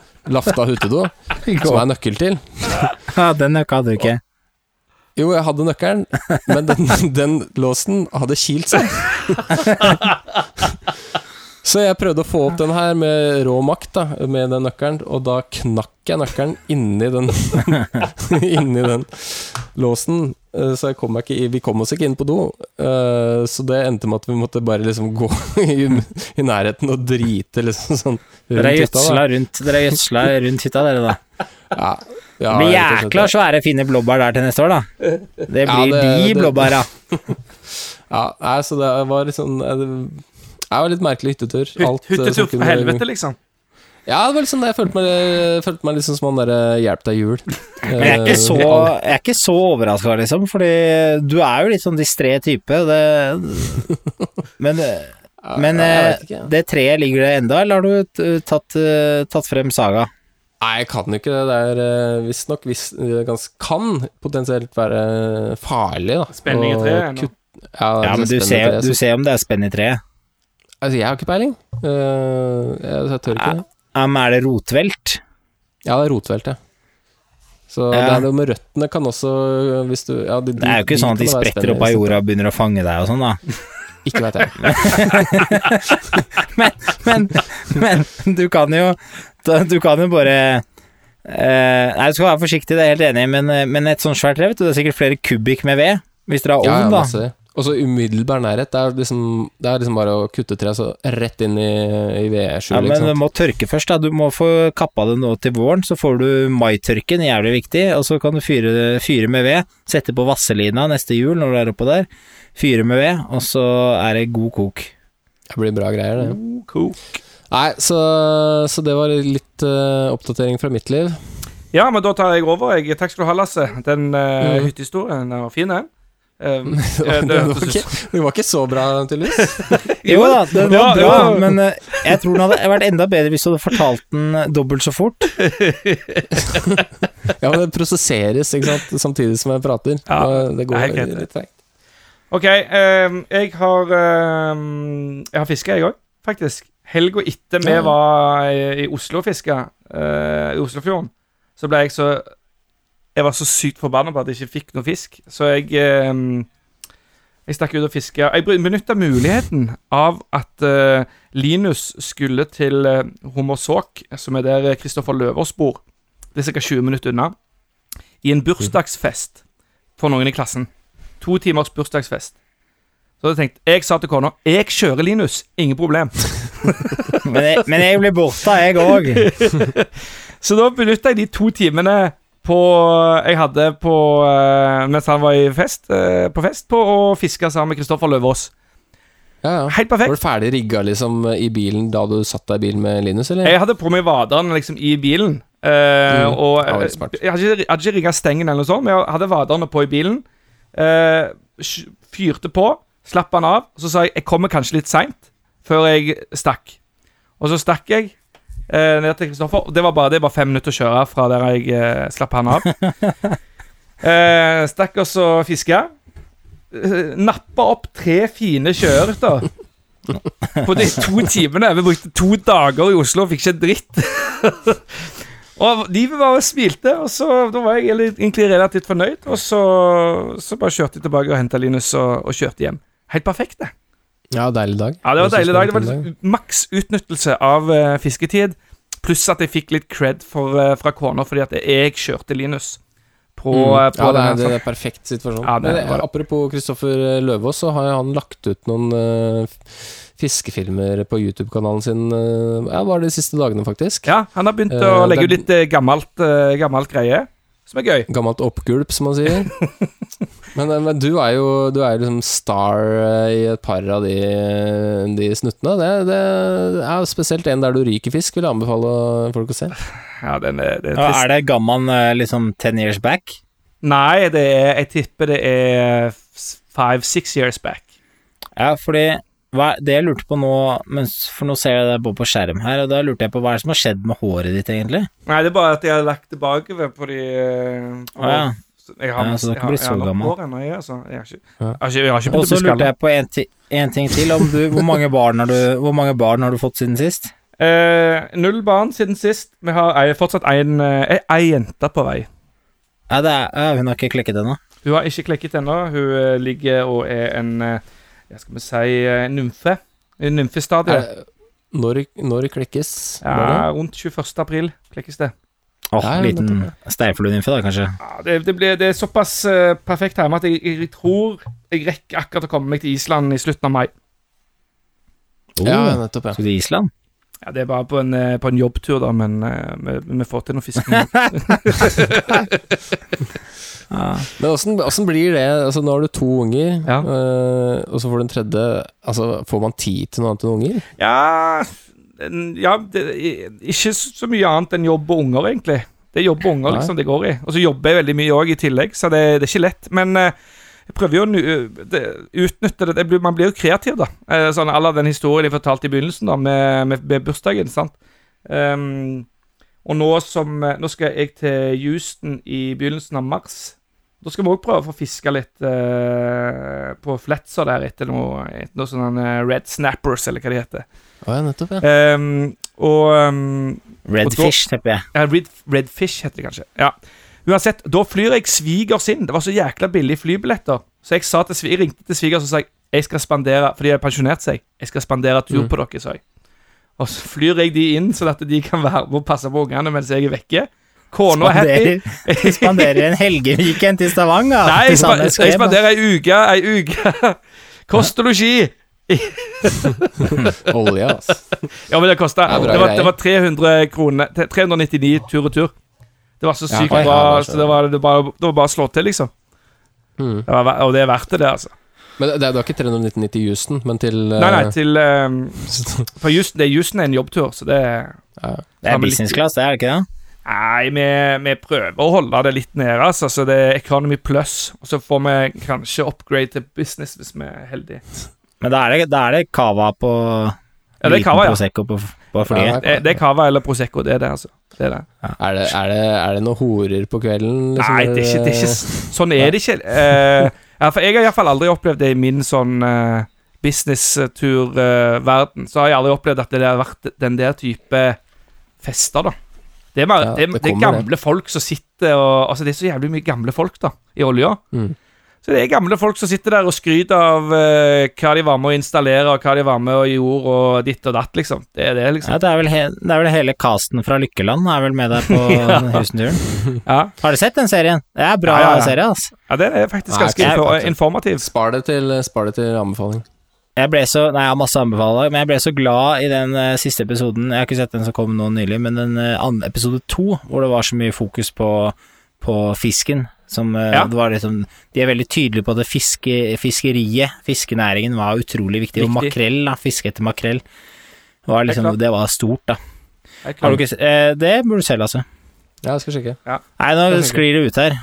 [laughs] lafta hyttedo, som er nøkkel til. Ja, den nøkka hadde du ikke. Jo, jeg hadde nøkkelen, men den, den låsen hadde kilt seg. [laughs] Så jeg prøvde å få opp den her med rå makt, da, med den nøkkelen, og da knakk jeg nøkkelen inni den [laughs] Inni den låsen. Eh, Så jeg kom ikke, vi kom oss ikke inn på do. Eh, Så det endte med at vi måtte bare liksom gå [laughs] i, i nærheten og drite liksom sånn Dere er rundt hytta, gjødsla rundt, dere er gjødsla rundt hytta, dere, da. Ja, ja, Det blir jækla det. svære, fine blåbær der til neste år, da. Det Ja, blir det- de det- blåbæra. [laughs] Ja, nei, så det var sånn eh, Det var litt merkelig hyttetur. Alt, hyttetur for helvete, liksom. Ja, det var liksom det. Jeg følte meg, følte meg liksom som han derre Hjelp deg jul. Men jeg er ikke så, jeg er ikke så overraska, liksom, fordi du er jo litt sånn distré type. Det, men men ikke, ja. det treet ligger det enda, eller har du tatt, eh, tatt frem Saga? Nei, jeg kan jo ikke det. Det er eh, visstnok vis, kan potensielt være farlig, da. Spenning i treet. Ja, Ja, men du ser, du ser om det er spenn i treet. Altså, jeg har ikke peiling. Uh, jeg, jeg tør ikke det. Men er det rotvelt? Ja, det er rotvelt, ja. Så Ja. det er noe med røttene kan også hvis du ja, de, Det er jo ikke sånn at de spretter opp av jorda og begynner å fange deg og sånn, da. [laughs] Ikke vet jeg. [laughs] Men, men, men du kan jo Du kan jo bare eh, Nei, du skal være forsiktig, det er jeg helt enig i, men, eh, men et sånt svært tre, vet du, det er sikkert flere kubikk med ved. Hvis dere har Ja, ja, ovn, da. Og så umiddelbar nærhet. Det er, liksom, det er liksom bare å kutte tre, så rett inn i, i vedskjulet. Ja, men du må tørke først, da. Du må få kappa det nå til våren, så får du maitørken, jævlig viktig. Og så kan du fyre, fyre med ved. Sette på vasselina neste jul når du er oppå der. Fyre med ved, og så er det god kok. Det blir bra greier, det. God kok. Nei, så, så det var litt uh, oppdatering fra mitt liv. Ja, men da tar jeg over. Jeg. Takk skal du ha, Lasse. Den uh, Mm. hyttehistorien var fin, den. Um, det, [laughs] eh, det var ikke, det var ikke så bra, tydeligvis. [laughs] Jo da, den var Ja, bra, ja. men uh, jeg tror den hadde vært enda bedre hvis du hadde fortalt den dobbelt så fort. [laughs] Ja, men det prosesseres ikke sant? samtidig som jeg prater. Ja, det det går det. litt tregt. OK, um, jeg har um, Jeg har fiska, jeg òg, faktisk. Helga etter vi var i, i Oslo og fiska, uh, i Oslofjorden, så ble jeg så Jeg var så sykt forbanna på at jeg ikke fikk noe fisk, så jeg eh, Jeg stakk ut og fiska. Jeg benytta muligheten av at eh, Linus skulle til eh, Hommersåk, som er der Kristoffer Løvås bor. Det er ca. 20 minutter unna. I en bursdagsfest for noen i klassen. To timers bursdagsfest. Så jeg tenkte, jeg sa til kona Jeg kjører Linus, ingen problem. [laughs] Men jeg, men jeg blir borte, jeg òg. [laughs] Så da benytta jeg de to timene på jeg hadde på eh, mens han var i fest, eh, på fest på å fiske sammen med Kristoffer Løvaas. Ja, ja. Helt Var du ferdig rigga liksom i bilen da du satt deg i bilen med Linus, eller? Jeg hadde på meg vaderne liksom i bilen. Uh, Mm, og eh, jeg hadde ikke, hadde ikke rigga stengen eller noe sånt, men jeg hadde vaderne på i bilen. Uh, fyrte på, slapp han av, så sa jeg jeg kommer kanskje litt seint før jeg stakk. Og så stakk jeg eh, ned til Kristoffer. Det var bare det er bare fem minutter å kjøre fra der jeg eh, slapp han av. [laughs] eh, stakk og så fiska. Eh, nappa opp tre fine sjøørreter. På de to timene. Vi brukte to dager i Oslo og fikk ikke dritt. [laughs] og livet bare smilte, og så da var jeg egentlig relativt fornøyd. Og så, så bare kjørte jeg tilbake og henta Linus og, og kjørte hjem. Helt perfekt, det. Ja, deilig dag. Ja, det var deilig dag. Det var maks utnyttelse av uh, fisketid. Pluss at jeg fikk litt cred for, uh, fra kona fordi at jeg kjørte Linus på, Mm. ja, på det er, det er perfekt situasjon. Ja, det Men, bare- apropos Kristoffer Løvaas, så har han lagt ut noen uh, fiskefilmer på YouTube-kanalen sin eh, Ja, var det de siste dagene, faktisk. Ja, han har begynt Eh, å legge ut litt eh, gammelt, eh, gammelt greie, som er gøy. Gammelt oppgulp, som man sier. [laughs] men, eh, men du er jo du er liksom star eh, i et par av de, de snuttene. Det, det er spesielt en der du ryker fisk, vil jeg anbefale folk å se. Ja, den er, det er Ja, trist. er det Gamman eh, liksom ten years back? Nei, det er, jeg tipper det er five-six years back. Ja, fordi hva, det jeg lurte på nå mens, For nå ser jeg deg på skjerm her, og da lurte jeg på hva er det som har skjedd med håret ditt, egentlig? Nei, det er bare at jeg har lagt det bakover på de eh, på, Å ja. Jeg har, Ja, så du har ikke blitt så gammel. jeg, altså. Jeg har ikke, Ja. jeg jeg har ikke Og så lurte jeg på en, ti en ting til. Om du, hvor, mange barn har du, hvor mange barn har du fått siden sist? Eh, null barn siden sist. Vi har ei, fortsatt en, eh, ei jente på vei. Ja, det er, ja, hun har ikke klekket ennå. Hun har ikke klekket ennå. Hun eh, ligger og er en eh, ja, skal vi si eh, nymfe. I nymfestadiet. Er, når, når klekkes? Ja, rundt 21. april klekkes det. Åh, ja, liten steinfluenymfe, da, kanskje. Ja, det, det, blir, det er såpass eh, perfekt hjemme at jeg, jeg tror jeg rekker akkurat å komme meg til Island i slutten av mai. Oh, Ja, nettopp, ja. Skal du til Island? Ja, Det er bare på en, eh, på en jobbtur, da, men eh, vi, vi får til noe fisking. [laughs] Ja. Men åssen åssen blir det? Altså, nå har du to unger, Ja. øh, og så får du en tredje. Altså, Får man tid til noe annet enn unger? ja Ja, det, ikke så mye annet enn jobb og unger, egentlig. Det er jobb og unger liksom det går i. Og så jobber jeg veldig mye òg i tillegg, så det, det er ikke lett. Men eh, jeg prøver jo å utnytte det. det man blir jo kreativ, da. Eh, sånn All av den historien jeg fortalte i begynnelsen, da, med, med, med bursdagen. sant? Um, og nå som eh, Nå skal jeg til Houston i begynnelsen av mars. Da skal vi òg prøve å få fiske litt uh, på Fletser der etter noe, etter noe sånn eh, Red Snappers, eller hva de heter. Å ja, nettopp, ja. Um, og um, Red Og Fish, tipper jeg. ja, Red, Redfish heter det kanskje. Ja. Uansett, da flyr jeg svigers inn. Det var så jækla billige flybilletter. Så jeg, sa til, jeg ringte til svigers og sa jeg, jeg skal spandere Fordi de har pensjonert seg. Jeg skal spandere tur Mm. på dere, sa jeg. Og så flyr jeg de inn, sånn at de kan være med og passe på ungene mens jeg er vekke. Kona er happy. Spanderer, spanderer en helgeweekend til Stavanger. Nei, jeg, spa, jeg spanderer ei uke. Ei uke. Kost og losji. Olje, ass. Ja, men det kosta det, det var 300 kroner 399 tur og tur. Det var så sykt ja, bra, så- det var, det, var, det var bare å slå til, liksom. Mm. Det var, og det er verdt det, det, altså. Men det, det var ikke 399 til Houston, men til uh... Nei, nei, til um, [laughs] For Houston, det Houston er en jobbtur, så det ja. Det er business class, det er det ikke det? Nei, vi, vi prøver å holde det litt nede, altså. Så det er Economy Plus. Og så får vi kanskje upgrade til business hvis vi er heldige. Men da er det, da er det cava på Ja, det er cava, ja. Prosecco på, på Ja, flyet. Det, det er Cava eller Prosecco, det er det, altså. Det er det. Er det, er, det, er det noen horer på kvelden? liksom, Nei, det er ikke, det er ikke Sånn er det ikke. Uh, ja, for jeg har iallfall aldri opplevd det i min sånn uh, businesstur-verden. så har jeg aldri opplevd at det har vært den der type fester, da. Det er, mer, Ja, det, det det er gamle folk som sitter og Altså, det er så jævlig mye gamle folk, da, i olja. Mm. Så det er gamle folk som sitter der og skryter av uh, hva de var med å installere, og hva de var med og gjorde, og ditt og datt, liksom. Det er det, liksom. Ja, det, er vel he, det er vel hele casten fra Lykkeland er vel med deg på [laughs] Ja. Houston-turen. Ja, Har du sett den serien? Det er bra Ja, ja, ja. serie, altså. ja det er faktisk Nei, ganske jeg- info informativ. Spar det til, spar det til anbefaling. Jeg ble så Nei, jeg har masse anbefaler, men jeg ble så glad i den uh, siste episoden. Jeg har ikke sett den som kom nå nylig, men den uh, episode to, hvor det var så mye fokus på, på fisken. Som eh, Ja. det var liksom De er veldig tydelige på at fiske, fiskeriet, fiskenæringen, var utrolig viktig. Og makrell, da. Fiske etter makrell. Var liksom, det var stort, da. Jeg Har du ikke eh, Det burde du selv, altså. Ja, jeg skal sjekke. Nei, nå sklir det ut her.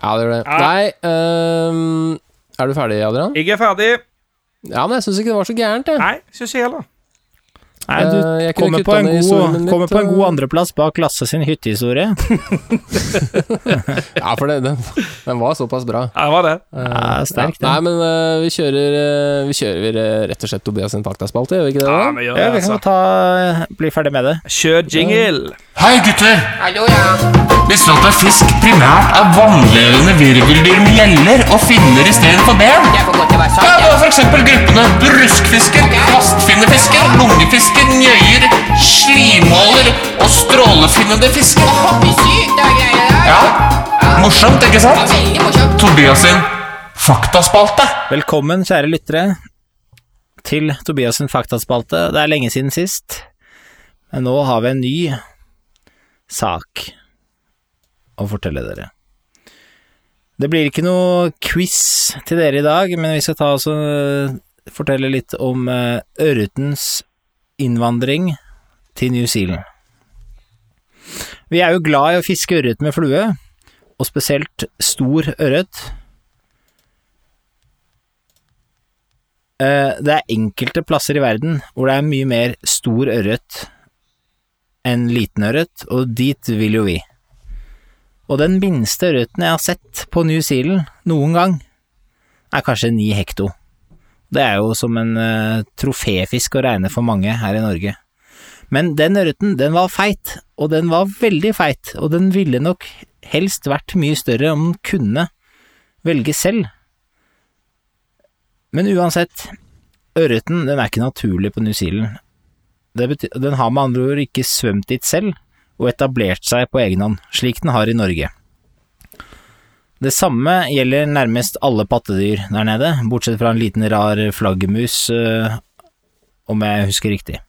Ja, det gjør det. Ja. Nei um, Er du ferdig, Adrian? Jeg er ferdig. Ja, men jeg syns ikke det var så gærent, jeg. Nei, syns jeg heller. Nei, du Eh, jeg kommer på en god, kommer på en god andreplass bak Lasse sin hyttehistorie. [laughs] Ja, for det, den, den var såpass bra. Ja, det var det. Eh, Ja, sterkt, Nei, men uh, vi kjører Vi kjører rett og slett Tobias sin faktaspalte, gjør vi ikke det? Ja, vi gjør Ja, vi kan altså. ta Bli ferdig med det. Kjør jingle. Hei gutter! Hallo, ja. Visste du at fisk primært er vannlevende virveldyr med gjeller og finner i stedet for ben? Ja, det var for eksempel gruppene bruskfisker, kvastfinnefisker, lungefisker, njøyer, slimåler og strålefinnede fisker. Ja, morsomt, ikke sant? Tobias sin faktaspalte. Velkommen, kjære lyttere, til Tobias sin faktaspalte. Det er lenge siden sist, men nå har vi en ny sak å fortelle dere. Det blir ikke noe quiz til dere i dag, men vi skal ta oss og øh, fortelle litt om øh, ørretens innvandring til New Zealand. Vi er jo glad i å fiske ørret med flue, og spesielt stor ørret. Eh, Det er enkelte plasser i verden hvor det er mye mer stor ørret enn liten ørret, og dit vil jo vi. Og den minste ørreten jeg har sett på New Zealand noen gang, er kanskje ni hekto. Det er jo som en uh, troféfisk å regne for mange her i Norge. Men den ørreten, den var feit, og den var veldig feit, og den ville nok helst vært mye større om den kunne velge selv. Men uansett, ørreten den er ikke naturlig på New Zealand. Den har med andre ord ikke svømt dit selv og etablert seg på egen hånd, slik den har i Norge. Det samme gjelder nærmest alle pattedyr der nede, bortsett fra en liten rar flaggermus, øh, om jeg husker riktig.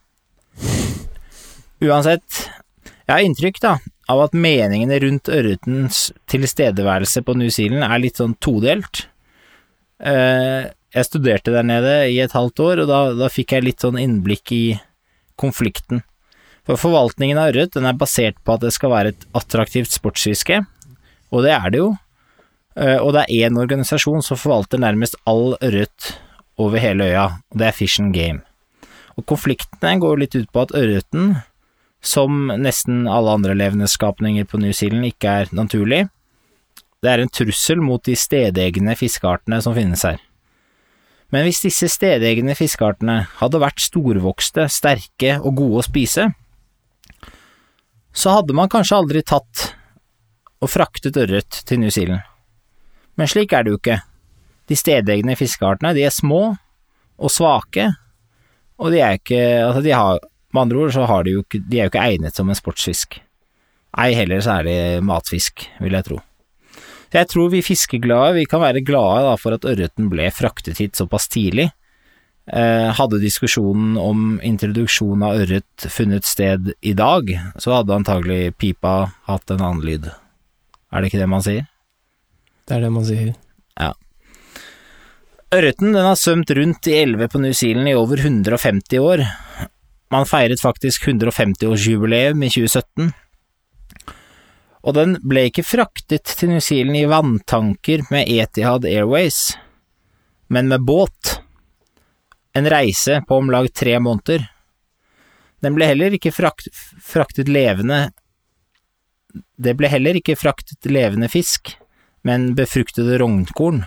Uansett, jeg har inntrykk da, av at meningene rundt ørretens tilstedeværelse på New Zealand er litt sånn todelt. Eh, jeg studerte der nede i et halvt år, og da, da fikk jeg litt sånn innblikk i konflikten For forvaltningen av ørret er basert på at det skal være et attraktivt sportsfiske, og det er det jo. Eh, Og det er én organisasjon som forvalter nærmest all ørret over hele øya, og det er Fish and Game. Og konfliktene går litt ut på at ørreten, som nesten alle andre levende skapninger på New Zealand, ikke er naturlig. Det er en trussel mot de stedegne fiskeartene som finnes her. Men hvis disse stedegne fiskeartene hadde vært storvokste, sterke og gode å spise, så hadde man kanskje aldri tatt og fraktet ørret til New Zealand. Men slik er det jo ikke. De stedegne fiskeartene, de er små og svake, og de er ikke Altså, de har Med andre ord så har de jo ikke De er jo ikke egnet som en sportsfisk. Ei heller så er de matfisk, vil jeg tro. Så jeg tror vi fiskeglade, vi kan være glade da for at ørreten ble fraktet hit såpass tidlig. Eh, hadde diskusjonen om introduksjon av ørret funnet sted i dag, så hadde antagelig pipa hatt en annen lyd. Er det ikke det man sier? Det er det man sier. Ørreten den har svømt rundt i elver på New Zealand i over 150 år. Man feiret faktisk 150-årsjubileum i 2017. Og den ble ikke fraktet til New Zealand i vanntanker med Etihad Airways, men med båt. En reise på om lag tre måneder. Den ble heller ikke frakt, fraktet levende Det ble heller ikke fraktet levende fisk, men befruktede rognkorn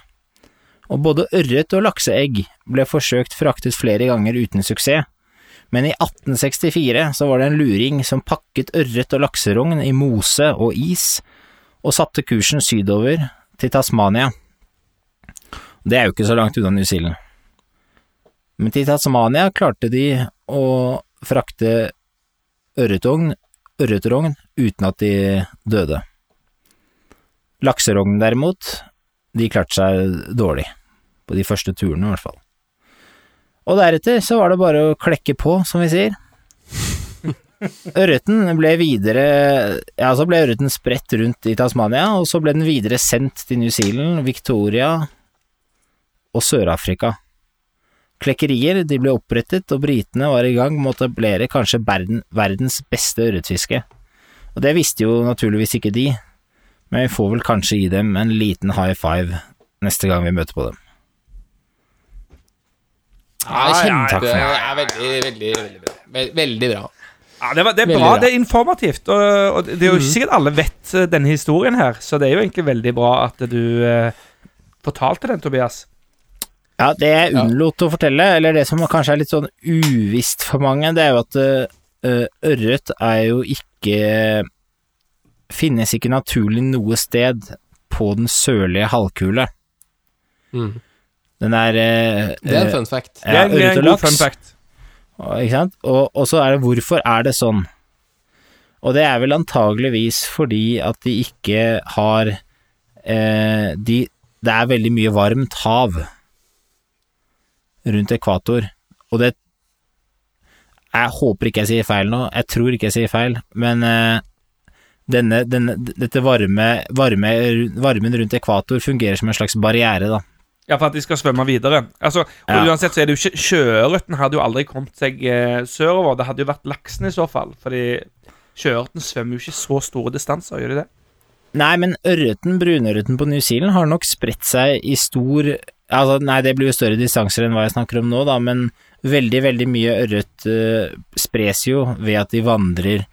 og både ørret og lakseegg ble forsøkt fraktet flere ganger uten suksess, men i 1864 så var det en luring som pakket ørret og lakserogn i mose og is, og satte kursen sydover til Tasmania. Det er jo ikke så langt unna New Zealand. Men til Tasmania klarte de å frakte ørretrogn, ørretrogn uten at de døde. Lakserognen derimot, de klarte seg dårlig, på de første turene i hvert fall. Og deretter så var det bare å klekke på, som vi sier. [laughs] Ørreten ble videre Ja, så ble ørreten spredt rundt i Tasmania, og så ble den videre sendt til New Zealand, Victoria og Sør-Afrika. Klekkerier de ble opprettet, og britene var i gang med å etablere kanskje verden, verdens beste ørretfiske. Og det visste jo naturligvis ikke de, men vi får vel kanskje gi dem en liten high five neste gang vi møter på dem. Ja, ja, kjempe, det er veldig, veldig, veldig bra. Veldig bra. Ja, det, var, det er Veldig bra, bra. det er informativt. Og, og det er jo ikke sikkert alle vet eh, denne historien her, så det er jo egentlig veldig bra at du eh, fortalte den, Tobias. Ja, det jeg unnlot å fortelle, eller det som kanskje er litt sånn uvisst for mange, det er jo at uh, ørret er jo ikke Finnes ikke naturlig noe sted på den sørlige halvkule. Mm. Den er uh, Det er en fun fact. Det er en god fun fact. Og- Ikke sant? Og, og så er det hvorfor er det sånn? Og det er vel antageligvis fordi at de ikke har eh, de, Det er veldig mye varmt hav rundt ekvator, og det Jeg håper ikke jeg sier feil nå, jeg tror ikke jeg sier feil, men eh, denne, denne, dette varme, varme, varmen rundt ekvator fungerer som en slags barriere, da. Ja, for at de skal svømme videre. Altså, og Ja. Uansett så er det jo ikke Sjøørreten hadde jo aldri kommet seg eh, sørover. Det hadde jo vært laksen i så fall. Fordi sjøørreten svømmer jo ikke så store distanser, gjør de det? Nei, men ørreten, brunørreten på New Zealand har nok spredt seg i stor Altså, nei, det blir jo større distanser enn hva jeg snakker om nå, da, men veldig, veldig mye ørret uh, spres jo ved at de vandrer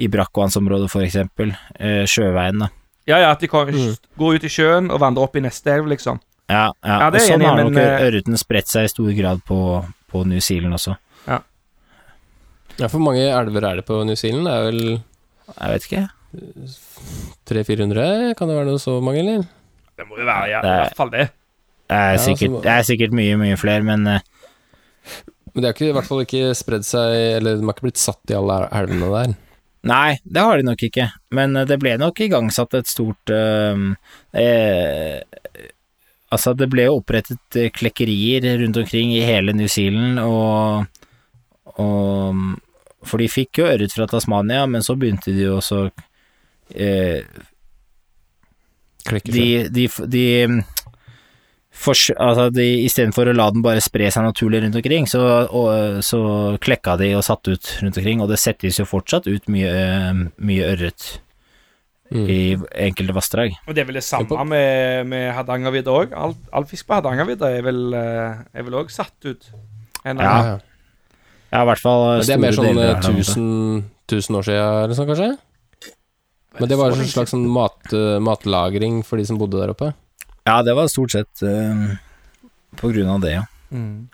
i brakkvannsområdet, for eksempel, eh, sjøveien, da. Ja, ja, at de kan, går ut i sjøen og vandrer opp i neste elv, liksom. Ja, ja. Ja, det er og sånn enig har nok eh, ørreten spredt seg i stor grad på, på New Zealand også. Ja, ja, for mange elver er det på New Zealand? Det er vel Jeg vet ikke. 300-400? Kan det være noe så mange, eller? Det må jo være ja, Det i er- hvert fall det. Det er, sikkert, det er sikkert mye, mye flere, men eh, Men det har i hvert fall ikke spredd seg Eller de har ikke blitt satt i alle elvene der. Nei, det har de nok ikke, men eh, det ble nok igangsatt et stort eh, eh, Altså, det ble jo opprettet klekkerier rundt omkring i hele New Zealand, og, og For de fikk jo ørret fra Tasmania, men så begynte de jo også Klikker de, de, de fors- altså de, Istedenfor å la den bare spre seg naturlig rundt omkring, så, og, så klekka de og satte ut rundt omkring, og det settes jo fortsatt ut mye, mye ørret Mm. i enkelte vassdrag. Og det er vel det samme med, med Hardangervidda òg. All, all fisk på Hardangervidda er vel eh, òg satt ut. En, Ja. ja. Ja, i hvert fall Men det er mer sånn deler eh, her der borte. 1000, 1000 år siden eller sånn, kanskje? Men det var en slags sånn mat, eh, matlagring for de som bodde der oppe? Ja, det var stort sett uh, på grunn av det, ja. Mm.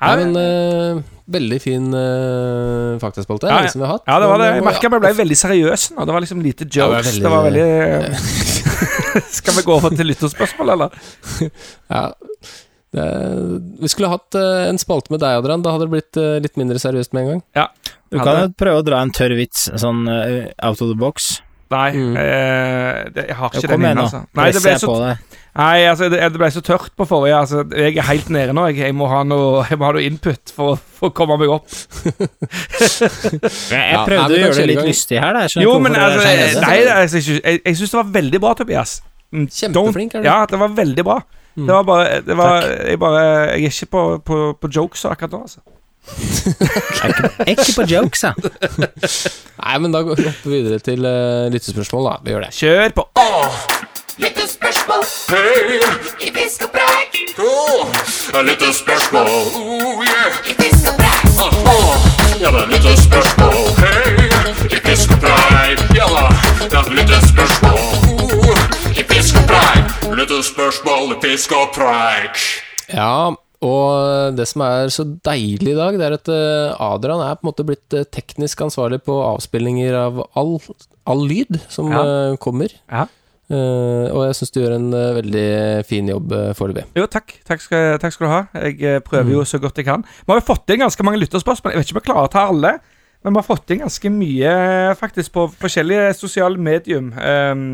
Nei, men uh, veldig fin uh, faktaspalte, Ja, ja, som vi har hatt. Ja, det var det. Jeg merka vi ble veldig seriøse nå. Det var liksom lite jokes. det Det var var veldig- veldig [laughs] [laughs] Skal vi gå over til lytterspørsmål, eller? [laughs] Ja. Det, vi skulle hatt uh, en spalte med deg, Adrian. Da hadde det blitt uh, litt mindre seriøst med en gang. Ja. Du kan jo prøve å dra en tørr vits, sånn out of the box. Nei, Mm. eh, det, jeg har ikke den inne, altså. Nei, det ble så, nei altså, det, det ble så tørt på forrige. Altså, jeg er helt nede nå. Jeg, jeg, må, ha noe, jeg må ha noe input for, for å komme meg opp. [laughs] Jeg, prøvde Ja, å gjøre det litt lystig her, da. Jeg Jo, men altså, jeg, nei, altså, jeg, jeg, jeg syns det var veldig bra, Tobias. Mm, Kjempeflink er du. Ja, det var veldig bra. Mm. Det var bare, det var, jeg, bare jeg er ikke på, på, på jokes akkurat nå, altså. Jeg er ikke, på jokes, jeg. [laughs] Nei, men da går vi opp videre til uh, lyttespørsmål, da. Vi gjør det. Kjør på. Lyttespørsmål Hei! I fisk og preik! Oh, et lite spørsmål. Oh, yeah. I fisk og preik! Ja, det er lyttespørsmål hey. I fisk og preik! Ja da, det er lyttespørsmål. Oh, I fisk og preik! Lyttespørsmål i fisk og preik. Ja, og det som er så deilig i dag, det er at eh, Adrian er på en måte blitt eh, teknisk ansvarlig på avspillinger av all, all lyd som Ja. eh, kommer. Ja. Uh, og jeg syns du gjør en uh, veldig fin jobb uh, foreløpig. Jo, takk. Takk skal, takk skal du ha. Jeg eh, prøver jo så godt jeg kan. Vi har jo fått inn ganske mange lytterspørsmål. Jeg vet ikke om jeg klarer å ta alle, men vi har fått inn ganske mye faktisk på forskjellige sosiale medium. Um,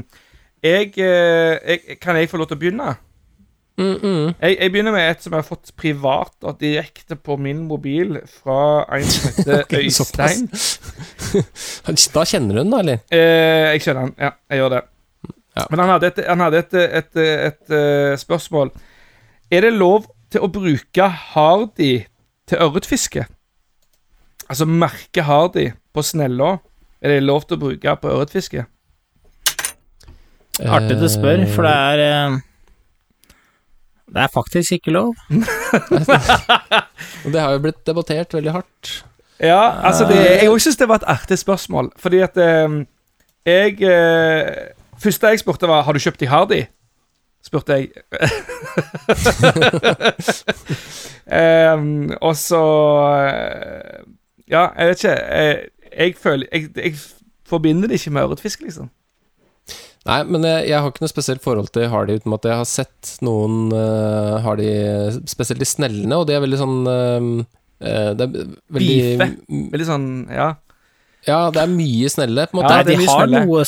jeg, eh, jeg Kan jeg få lov til å begynne? Mm, mm. Jeg, jeg begynner med et som jeg har fått privat og direkte på min mobil fra en som [laughs] heter okay, Øystein. Da kjenner du den, da, eller? Eh, jeg kjenner den, Ja, jeg gjør det. Ja. Men han hadde, et, han hadde et, et, et, et, eh, spørsmål. Er det lov til å bruke hardy til ørretfiske? Altså merke hardy på snella. Er det lov til å bruke på ørretfiske? Artig du spør, for det er eh, Det er faktisk ikke lov. [laughs] Det har jo blitt debattert veldig hardt. Ja, altså det, Jeg òg syns det var et artig spørsmål. Fordi at eh, jeg eh, Første jeg spurte, var Har du kjøpt de Hardy. Spurte jeg. [laughs] Em, og så eh, Ja, jeg vet ikke. Jeg, jeg føler jeg, jeg forbinder det ikke med ørretfisk, liksom. Nei, men jeg, jeg har ikke noe spesielt forhold til Hardy, uten at jeg har sett noen uh, Hardy, spesielt de snellene, og de er veldig sånn eh, eh, Det er veldig Bife. Veldig sånn Ja. Ja, det er mye snelle, på en måte. Ja, Nei, det er de har noe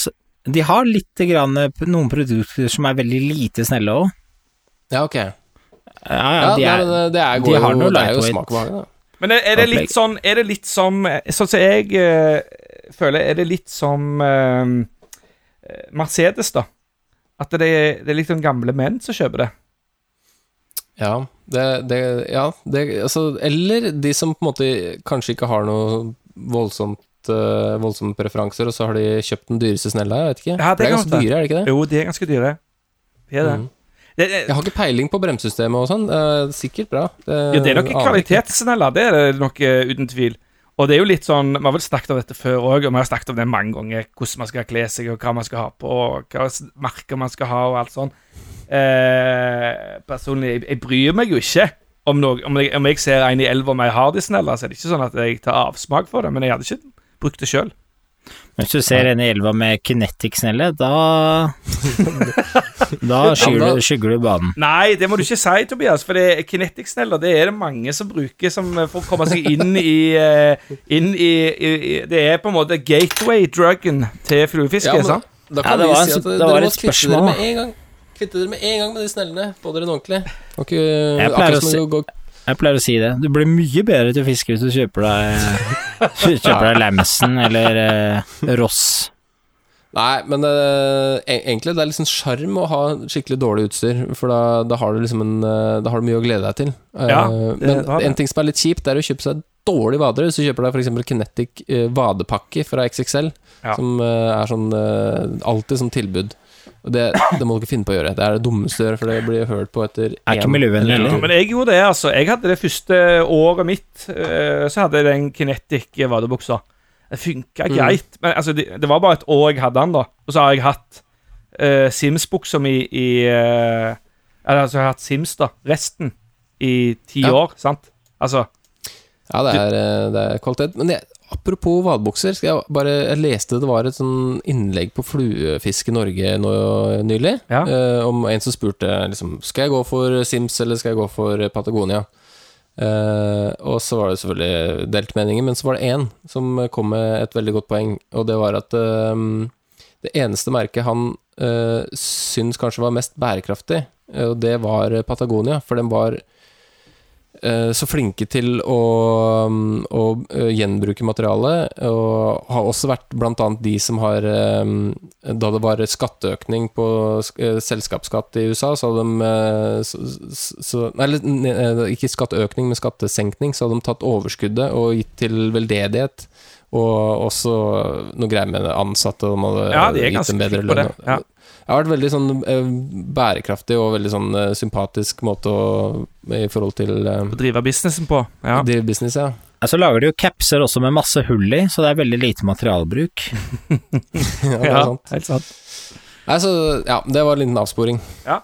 De har litt grann, noen produkter som er veldig lite snelle òg. Ja, ok. Ja, ja, de nei, er, eh, det er, de har noe det lightweight. behag. Men er, er det litt sånn Er det litt som Sånn som jeg eh, føler, er det litt som eh, Mercedes, da? At det er, det er sånn gamle menn som kjøper det. Ja, det, det, ja det, altså, Eller de som på en måte kanskje ikke har noe voldsomt eh, voldsomme preferanser, og så har de kjøpt den dyreste snella, jeg vet ikke. Ja, det det er ganske dyre, er det ikke det? Jo, de er ganske dyre. De er det. Mm. Det, det, Jeg har ikke peiling på bremsesystemet og sånn. eh, sikkert bra. Det, ja, det er nok kvalitetssnella, det er det nok eh, uten tvil. Og det er jo litt sånn Vi har vel snakket om dette før òg, og vi har snakket om det mange ganger. Hvordan man skal kle seg, og hva man skal ha på, og hva merker man skal ha, og alt sånn. Eh, personlig, jeg, jeg bryr meg jo ikke om, noe, om, jeg, om jeg ser en i elva med ei hardisneller, så er det ikke sånn at jeg tar avsmak for det, men jeg hadde ikke brukt det sjøl. Hvis du ser en i elva med kinetic-snelle, da [laughs] Da skygger du, skygger du banen. Nei, det må du ikke si, Tobias. For det kinetic-sneller det er det mange som bruker som, eh, for å komme seg inn i, eh, inn i, i, i Det er på en måte gateway-druggen til fluefiske. Ja, sant? Da Ja, kan det vi var si at det var et spørsmål, dere da. med en gang. Kvitte dere med en gang med de snellene. Få dere en ordentlig. Og ikke, Jeg pleier akkurat å si- Jeg pleier å si det. Du blir mye bedre til å fiske hvis du kjøper deg [laughs] Kjøper deg Lamson eller eh, Ross. Nei, men det, e- egentlig det er liksom sjarm å ha skikkelig dårlig utstyr, for da, da har du liksom en eh, Da har du mye å glede deg til. Eh, Ja, men det. en ting som er litt kjipt, er å kjøpe seg dårlig vader. Hvis du kjøper deg f.eks. Kinetic eh, vadepakke fra XXL, Ja. som eh, er sånn eh, alltid sånn tilbud. Og det, det må dere finne på å gjøre. Det er det dummeste å gjøre, for det blir hørt på etter Er ikke miljøvennlig heller. Men jeg gjorde det, altså. Jeg hadde det første året mitt, eh, så hadde jeg den Kinetic vadebuksa. Det funka Mm. greit, men altså, det, det var bare et år jeg hadde den, da. Og så har jeg hatt uh, Sims-buksa mi i uh, Eller altså, jeg har hatt Sims, da. Resten i ti Ja. år, sant? Altså Ja, det er, eh, det er kvalitet. Men jeg, apropos hvalbukser, jeg bare Jeg leste det var et sånn innlegg på Fluefisk i Norge nå nylig, Ja. Uh, om en som spurte liksom Skal jeg gå for Sims, eller skal jeg gå for Patagonia? Uh, og så var det selvfølgelig delt meninger, men så var det én som kom med et veldig godt poeng, og det var at uh, det eneste merket han uh, syns kanskje var mest bærekraftig, og det var Patagonia, for den var så flinke til å, mm, å eh, gjenbruke materialet, og har også vært blant annet de som har eh, Da det var skatteøkning på eh, selskapsskatt i USA, så hadde de eh, så, så, eller, eh, ikke skatteøkning, men skattesenkning, så hadde de tatt overskuddet og gitt til veldedighet. Og også noe greier med ansatte, og de hadde Ja, gitt dem bedre lønn. ja. Det har vært veldig sånn eh, bærekraftig og veldig sånn eh, sympatisk måte å I forhold til eh, å drive businessen på. Ja. drive business, ja. Så Så lager de jo capser også med masse hull i, så det er veldig lite materialbruk. [laughs] [laughs] ja, det er Ja, sant. helt sant. Nei, så, ja, det var en liten avsporing. Ja.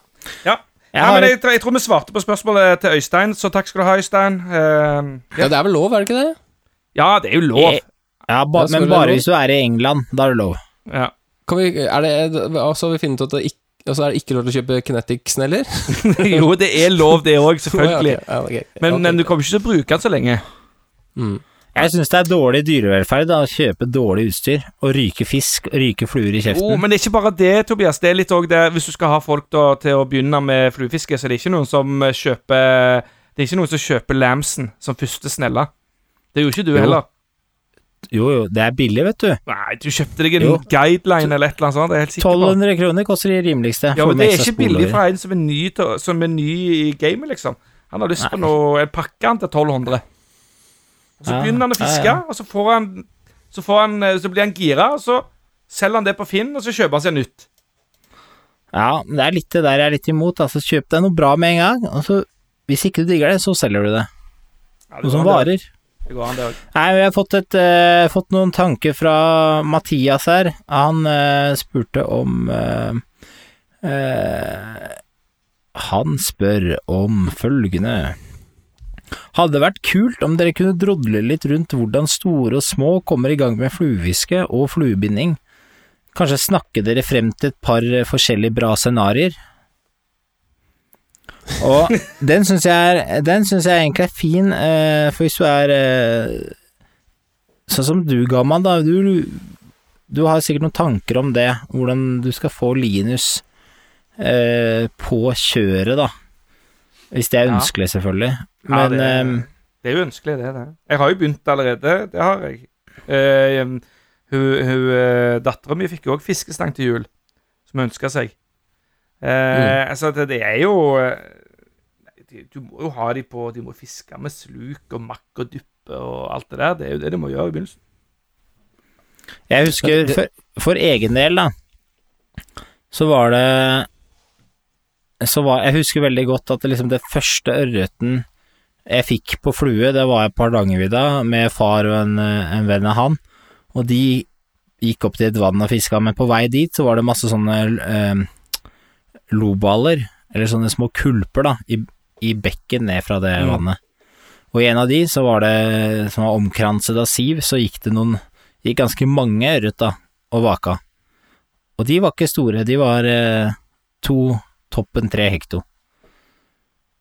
ja. Jeg ja men jeg, tror- jeg tror vi svarte på spørsmålet til Øystein, så takk skal du ha, Øystein. Uh, Ja, det er vel lov, er det ikke det? ja, det er jo lov. Jeg, Ja, ba, men bare lov? hvis du er i England, da er det lov. Ja. Kan vi, er det altså, har vi funnet ut at det ikke Altså er det ikke lov til å kjøpe Kinetic-sneller? [laughs] jo, det er lov, det òg, selvfølgelig. okay, okay, okay. Men, men du kommer ikke til å bruke den så lenge. Mm. Jeg syns det er dårlig dyrevelferd da, å kjøpe dårlig utstyr og ryke fisk og ryke fluer i kjeften. Oh, men det er ikke bare det, Tobias. Det er litt også det Hvis du skal ha folk da, til å begynne med fluefiske, så er det ikke noen som eh, kjøper Det er ikke noen som kjøper Lamsen som første snella. Det gjorde ikke du Jo. heller. Jo, jo, det er billig, vet du. Nei, du kjøpte deg en Jo. guideline eller et eller annet sånt. Det er helt sikker på. 1200 kroner koster de rimeligste. Ja, men det er ikke billig for en som er ny, som er ny i gamet, liksom. Han har lyst på noe En pakke han til 1200. Og så Ja, begynner han å fiske, ja. og så får han Så, får han, eh, så blir han gira, og så selger han det på Finn, og så kjøper han seg nytt. Ja, men det er litt det der jeg er litt imot. Altså, kjøp deg noe bra med en gang, og så hvis ikke du digger det, så selger du det. Ja, det Noe som varer. det. Det går an, det òg. Nei, vi har fått, et, uh, fått noen tanker fra Mathias her. Han uh, spurte om eh, Han spør om følgende Hadde vært kult om dere kunne drodle litt rundt hvordan store og små kommer i gang med fluefiske og fluebinding. Kanskje snakke dere frem til et par forskjellige bra scenarioer. Og den syns jeg, jeg egentlig er fin, eh, for hvis du er eh, Sånn som du, Gamman, da. Du, du har sikkert noen tanker om det. Hvordan du skal få Linus eh, på kjøret, da. Hvis det er Ja. ønskelig, selvfølgelig. Ja, Men det, eh, det er jo ønskelig, det. det. Jeg har jo begynt allerede. Det har jeg. Uh, hun hun Dattera mi fikk jo òg fiskestang til jul, som hun ønska seg. Eh, Altså, det, det er jo eh, de- Du må jo ha de på De må fiske med sluk og makk og duppe og alt det der. Det er jo det de må gjøre i begynnelsen. Jeg husker for, for egen del, da, så var det så var, Jeg husker veldig godt at det, liksom det første ørreten jeg fikk på flue, det var på Hardangervidda med far og en, en venn av han, og de gikk opp til et vann og fiska, men på vei dit så var det masse sånne eh, loballer, eller sånne små kulper, da, i, i bekken ned fra det Mm. vannet. Og i en av de så var det, som var omkranset av siv, så gikk det noen gikk ganske mange ørret da, og vaka. Og de var ikke store, de var eh, to, toppen tre hekto.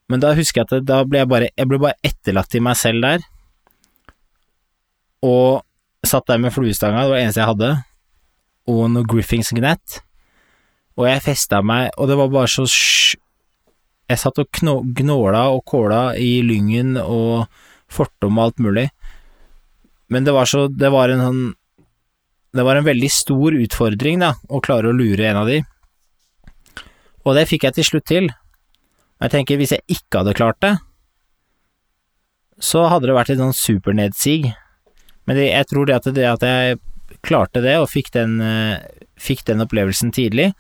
Men da husker jeg at da ble jeg bare, jeg ble bare etterlatt i meg selv der, og satt der med fluestanga, det var det eneste jeg hadde, og noe Griffings gnett, og jeg festa meg, og det var bare så sj... Jeg satt og gnåla og kåla i lyngen og fortom og alt mulig. Men det var så Det var en sånn det var en veldig stor utfordring, da, å klare å lure en av de. Og det fikk jeg til slutt til. Jeg tenker, hvis jeg ikke hadde klart det, så hadde det vært et sånn supernedsig. Men det, jeg tror det at, det at jeg klarte det, og fikk den, eh, fikk den opplevelsen tidlig,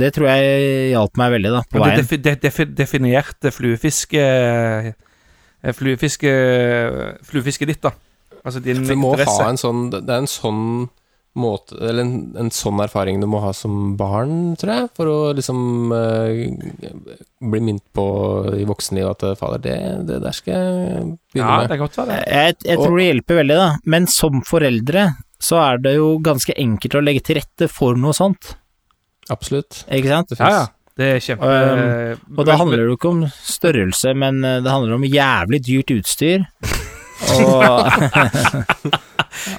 det tror jeg hjalp meg veldig, da, på veien. det, veien. defi, det defi, definerte fluefiske eh, Fluefiske Fluefisket ditt, da. Altså din Du må interesse. ha en sånn Det er en sånn måte Eller en, en sånn erfaring du må ha som barn, tror jeg, for å liksom uh, bli minnet på i voksenlivet at eh, fader, det, det der skal jeg begynne Ja, med. det er godt det. Jeg, jeg tror det hjelper veldig, da. Men som foreldre så er det jo ganske enkelt å legge til rette for noe sånt, Absolutt. ikke sant? Det Ja, ja. Det er kjempe Um, Og da handler det jo ikke om størrelse, men eh, det handler om jævlig dyrt utstyr. [laughs] Og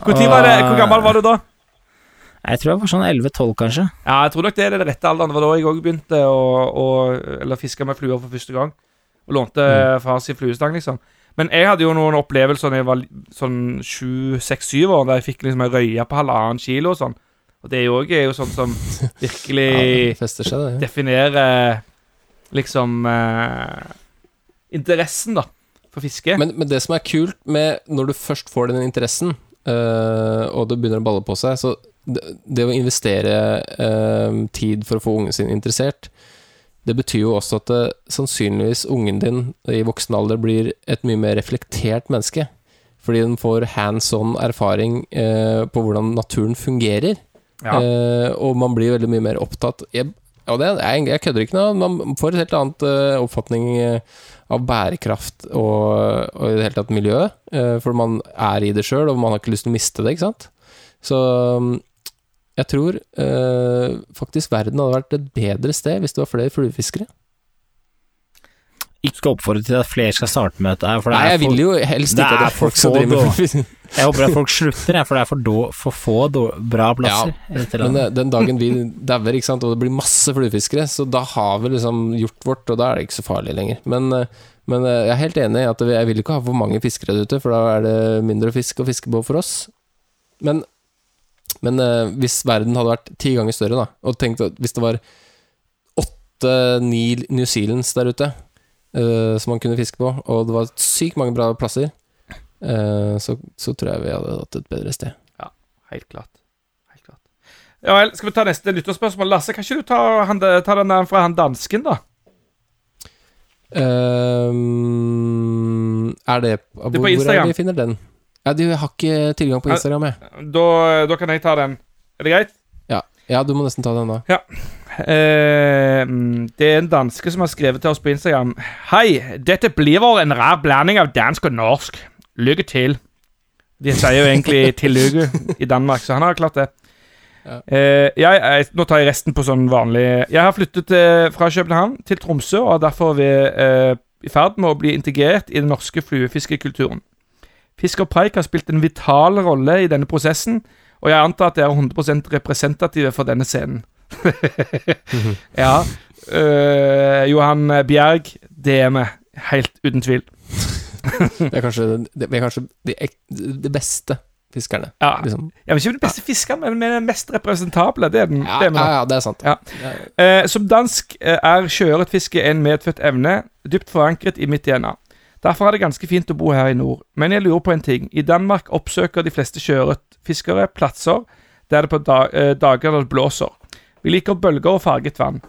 Hvor, var det, hvor gammel var du da? jeg tror jeg var sånn 11-12, kanskje. Ja, jeg tror nok det er den rette alderen. Det var da jeg òg begynte å, å Eller fiske med fluer for første gang. Og lånte Mm. far sin fluestang, liksom. Men jeg hadde jo noen opplevelser da jeg var sånn sju, seks, syv år, der jeg fikk liksom ei røye på halvannen kilo og sånn. Og det òg er jo sånn som [laughs] Ja, virkelig det seg, det. definerer liksom eh, interessen, da, for fiske. Men, men det som er kult med når du først får den interessen, eh, og det begynner å balle på seg Så det, det å investere eh, tid for å få ungen sin interessert, det betyr jo også at det, sannsynligvis ungen din i voksen alder blir et mye mer reflektert menneske. Fordi den får hands on erfaring eh, på hvordan naturen fungerer. Ja. Eh, og man blir veldig mye mer opptatt jeg, Og det jeg, jeg kødder ikke nå, man får et helt annet uh, oppfatning eh, av bærekraft og, og i det hele tatt miljø, Uh, for man er i det sjøl, og man har ikke lyst til å miste det, ikke sant? Så um, jeg tror uh, faktisk verden hadde vært et bedre sted hvis det var flere fluefiskere. Ikke oppfordre til at flere skal starte med dette, for det Nei, jeg vil jo helst ikke at det er folk som driver med. Jeg håper at folk [laughs] slutter, for det er for, do, for få do, bra plasser Ja, Men eh, den dagen vi dauer, og det blir masse fluefiskere, så da har vi liksom gjort vårt, og da er det ikke så farlig lenger. Men, eh, men eh, jeg er helt enig i at jeg vil ikke ha for mange fiskere der ute, for da er det mindre fisk å fiske på for oss. Men, men hvis verden hadde vært ti ganger større, da, og tenkt at hvis det var åtte-ni New Zealands der ute eh, som man kunne fiske på, og det var sykt mange bra plasser, uh, så, så tror jeg vi hadde hatt et bedre sted. Helt klart. Helt klart. Ja vel, skal vi ta neste lytterspørsmål? Lasse, kan ikke du ta, han, ta den fra han dansken, da? Um, er det hvor, på Hvor er Instagram. det de finner den? Ja, de har ikke tilgang på Instagram, jeg. Da, da kan jeg ta den. Er det greit? Ja, ja du må nesten ta den da. Eh, mm, det er en danske som har skrevet til oss på Instagram. Hei, dette blir vel en rar blanding av dansk og norsk. Lykke til. De sier jo egentlig 'til lykke' i Danmark, så han har klart det. Ja. Eh, jeg, jeg, nå tar jeg resten på sånn vanlig Jeg har flyttet eh, fra København til Tromsø og er derfor ved, eh, i ferd med å bli integrert i den norske fluefiskekulturen. Fisk og preik har spilt en vital rolle i denne prosessen, og jeg antar at de er 100% representative for denne scenen. [laughs] ja. Uh, Johan Bjerg, det er vi. Helt uten tvil. det er kanskje, det, er kanskje de, ek- de beste fiskerne. Ja. Liksom. ja men ikke den beste fiskeren, men den mest representable. Det er den. Ja, det er ja, ja, det er sant. Ja. Eh, som dansk eh, er sjøørretfiske en medfødt evne, dypt forankret i mitt DNA. Derfor er det ganske fint å bo her i nord. Men jeg lurer på en ting. I Danmark oppsøker de fleste sjøørretfiskere plasser der det på da, eh, dager det blåser. Vi liker bølger og farget vann.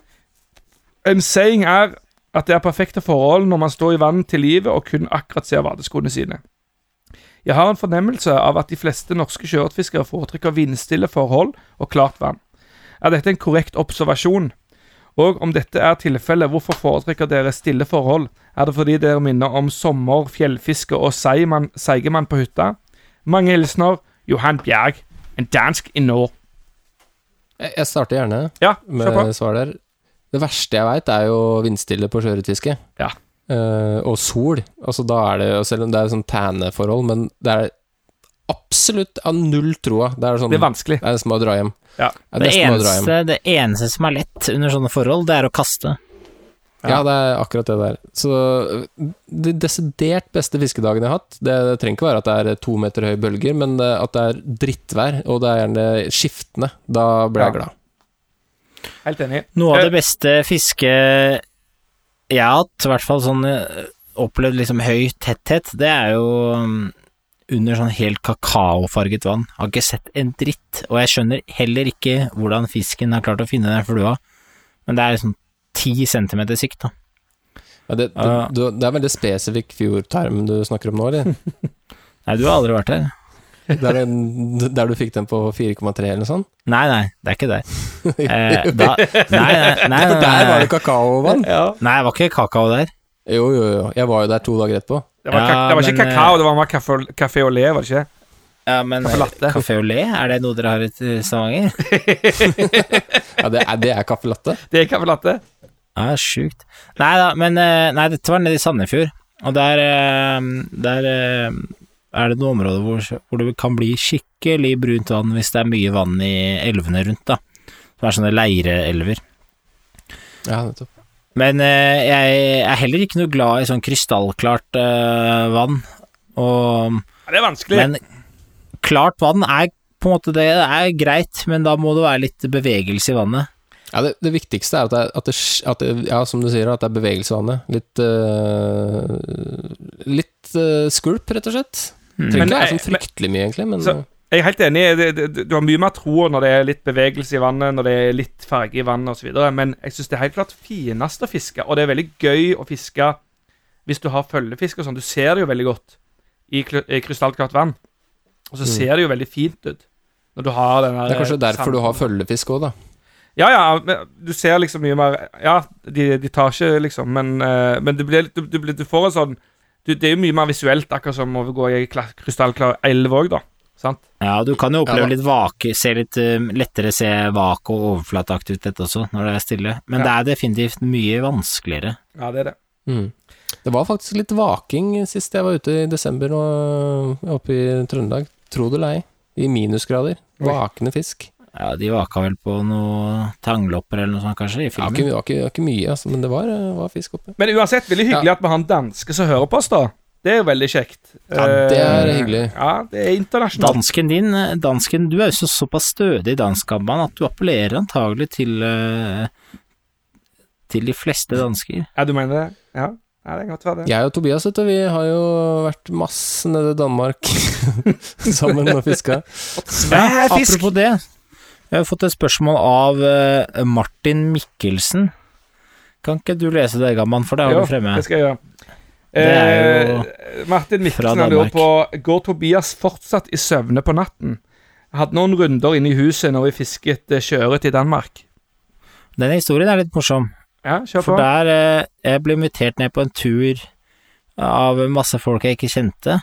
En saying er at det er perfekte forhold når man står i vann til livet og kun akkurat ser vadeskoene sine. Jeg har en fornemmelse av at de fleste norske sjøørretfiskere foretrekker vindstille forhold og klart vann. Er dette en korrekt observasjon? Og om dette er tilfellet, hvorfor foretrekker dere stille forhold? Er det fordi dere minner om sommer, fjellfiske og seigemann på hytta? Mange hilsener Johan Bjerg, en dansk i nord. Jeg starter gjerne Ja, med svar der. Det verste jeg veit, er jo vindstille på sjøørretfiske. Ja. Uh, og sol. Altså, da er det Selv om det er sånn tæneforhold, men det er absolutt av null troa. Det er sånn Det er vanskelig. Det er nesten bare å dra hjem. Ja. Det Det nesten dra hjem. eneste, det eneste som er lett under sånne forhold, det er å kaste. Ja, det er akkurat det der. Så de desidert beste fiskedagen jeg har hatt, det, det trenger ikke være at det er to meter høye bølger, men det, at det er drittvær, og det er gjerne skiftende. Da blir jeg Ja. glad. Helt enig. Noe av Eh, det beste fisket jeg har hatt, i hvert fall sånn eh, opplevd liksom høy tetthet, det er jo mm, under sånn helt kakaofarget vann. Jeg Har ikke sett en dritt, og jeg skjønner heller ikke hvordan fisken har klart å finne den flua, men det er liksom ti centimeter sikt, da. Ja, det, det, du, det er veldig spesifikk fjordterm du snakker om nå, eller? [laughs] Nei, du har aldri vært der? [laughs] Der, der du fikk den på 4,3 eller noe sånt? Nei, nei, det er ikke der. [laughs] Eh, da, nei, nei, nei, der var det kakaovann? nei, det var ikke kakao der. Jo, jo, jo. Jeg var jo der to dager etterpå. Det var, Ja, det var ikke men, kakao, det var bare kaffe, kaffe og le, var det ikke? Ja, men kaffe au lait, er det noe dere har i Stavanger? Ja, det er, det er kaffe latte. Det er kaffe latte. Ja, sjukt. Nei da, men eh, Nei, dette var nede i Sandefjord, og der eh, Der eh, er det noen områder hvor, hvor det kan bli skikkelig brunt vann hvis det er mye vann i elvene rundt, da. Som er sånne leireelver. Ja, nettopp. Men jeg er heller ikke noe glad i sånn krystallklart vann, og det er vanskelig. Men klart vann er på en måte det er greit, men da må det være litt bevegelse i vannet. Ja, det, det viktigste er at det, at det, at det Ja, som du sier, at det er bevegelsesvane. Litt uh, Litt uh, skvulp, rett og slett. Trenger Men, ikke være eh, sånn fryktelig mye, egentlig, men Så- Jeg er helt enig. Du har mye mer tro når det er litt bevegelse i vannet, når det er litt farge i vannet osv., men jeg syns det er helt klart finest å fiske, og det er veldig gøy å fiske hvis du har følgefisk og sånn. Du ser det jo veldig godt i, i krystallklart vann, og så Mm. ser det jo veldig fint ut når du har den der det er kanskje derfor du har følgefisk òg, da. Ja, ja, du ser liksom mye mer Ja, de, de tar ikke, liksom, men, eh, men det blir, du, du, blir- du får en sånn du, Det er jo mye mer visuelt, akkurat som å gå i krystallklar elv òg, da. Sant? Ja, du kan jo oppleve Ja, litt vake, se litt eh, lettere se vak og overflateaktivitet også, når det er stille. Men Ja. det er definitivt mye vanskeligere. Ja, det er det. Mm. Det var faktisk litt vaking sist jeg var ute i desember nå, oppe i Trøndelag. Tro det eller ei. I minusgrader. Vakende fisk. Ja, de vaka vel på noe tanglopper eller noe sånt, kanskje, i filmen. ikke, det var ikke, det var ikke mye, altså, men det var, øh, var fisk oppe. Men uansett, veldig hyggelig at vi har en danske som hører på oss, da. Det er jo veldig kjekt. Ja, det er Eh, hyggelig. Ja, det er internasjonalt. Dansken din, eh, dansken, du er jo så såpass stødig i danskkampen at du appellerer antagelig til eh, til de fleste dansker. Ja, du mener det? Ja, ja det kan godt være det. Jeg og Tobias, vet du, vi har jo vært masse nede i Danmark [laughs] sammen og fiska. Svær fisk! Apropos det, jeg har fått et spørsmål av eh, Martin Mikkelsen. Kan ikke du lese det, Gamman, for det har Jo, du fremme. det skal jeg gjøre. Eh, Martin Mikkelsen lurer på Går Tobias fortsatt i søvne på natten? Hadde noen runder inne i huset når vi fisket eh, sjøørret i Danmark. Denne historien er litt morsom. Ja, kjør på. For der eh, Jeg ble invitert ned på en tur av masse folk jeg ikke kjente.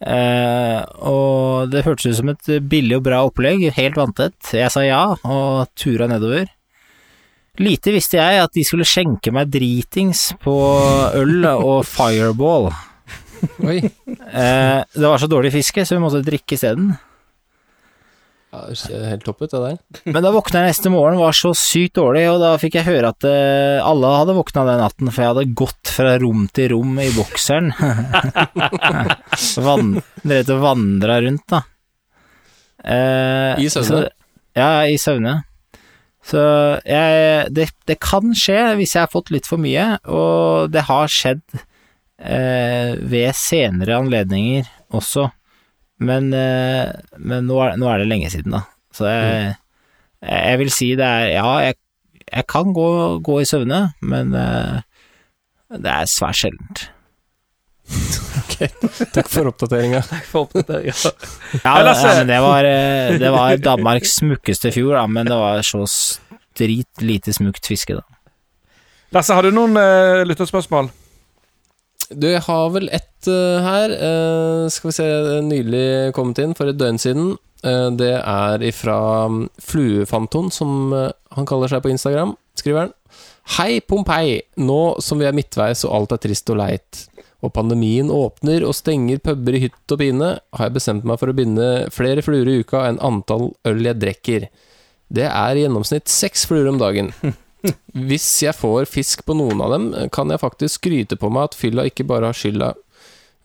Eh, og det hørtes ut som et billig og bra opplegg, helt vanntett. Jeg sa ja, og tura nedover. Lite visste jeg at de skulle skjenke meg dritings på øl og fireball. Oi. Eh, det var så dårlig fiske, så vi måtte drikke isteden. Ja, det ser helt topp ut, det der. Men da våkna jeg neste morgen, var så sykt dårlig, og da fikk jeg høre at eh, alle hadde våkna den natten, for jeg hadde gått fra rom til rom i bokseren. [laughs] Van, Drevet og vandra rundt, da. Eh, I søvne? Ja, i søvne. Så jeg det, det kan skje hvis jeg har fått litt for mye, og det har skjedd eh, ved senere anledninger også. Men, eh, men nå, er, nå er det lenge siden, da. Så jeg, jeg vil si det er Ja, jeg, jeg kan gå, gå i søvne, men eh, det er svært sjeldent. Takk for oppdateringa. For oppdateringa. Ja, ja, men det var, eh, det var Danmarks smukkeste fjord, da, men det var så drit lite smukt fiske, da. Lasse, har du noen uh, lytterspørsmål? Du, jeg har vel ett uh, her. Uh, skal vi se, nylig kommet inn for et døgn siden. Uh, det er ifra um, Fluefanton, som eh, han kaller seg på Instagram, skriver han. Hei, Pompeii! Nå som vi er midtveis og alt er trist og leit, og pandemien åpner og stenger puber i hytt og pine, har jeg bestemt meg for å binde flere fluer i uka enn antall øl jeg drikker. Det er i gjennomsnitt seks fluer om dagen. [laughs] Hvis jeg får fisk på noen av dem, kan jeg faktisk skryte på meg at fylla ikke bare har skylda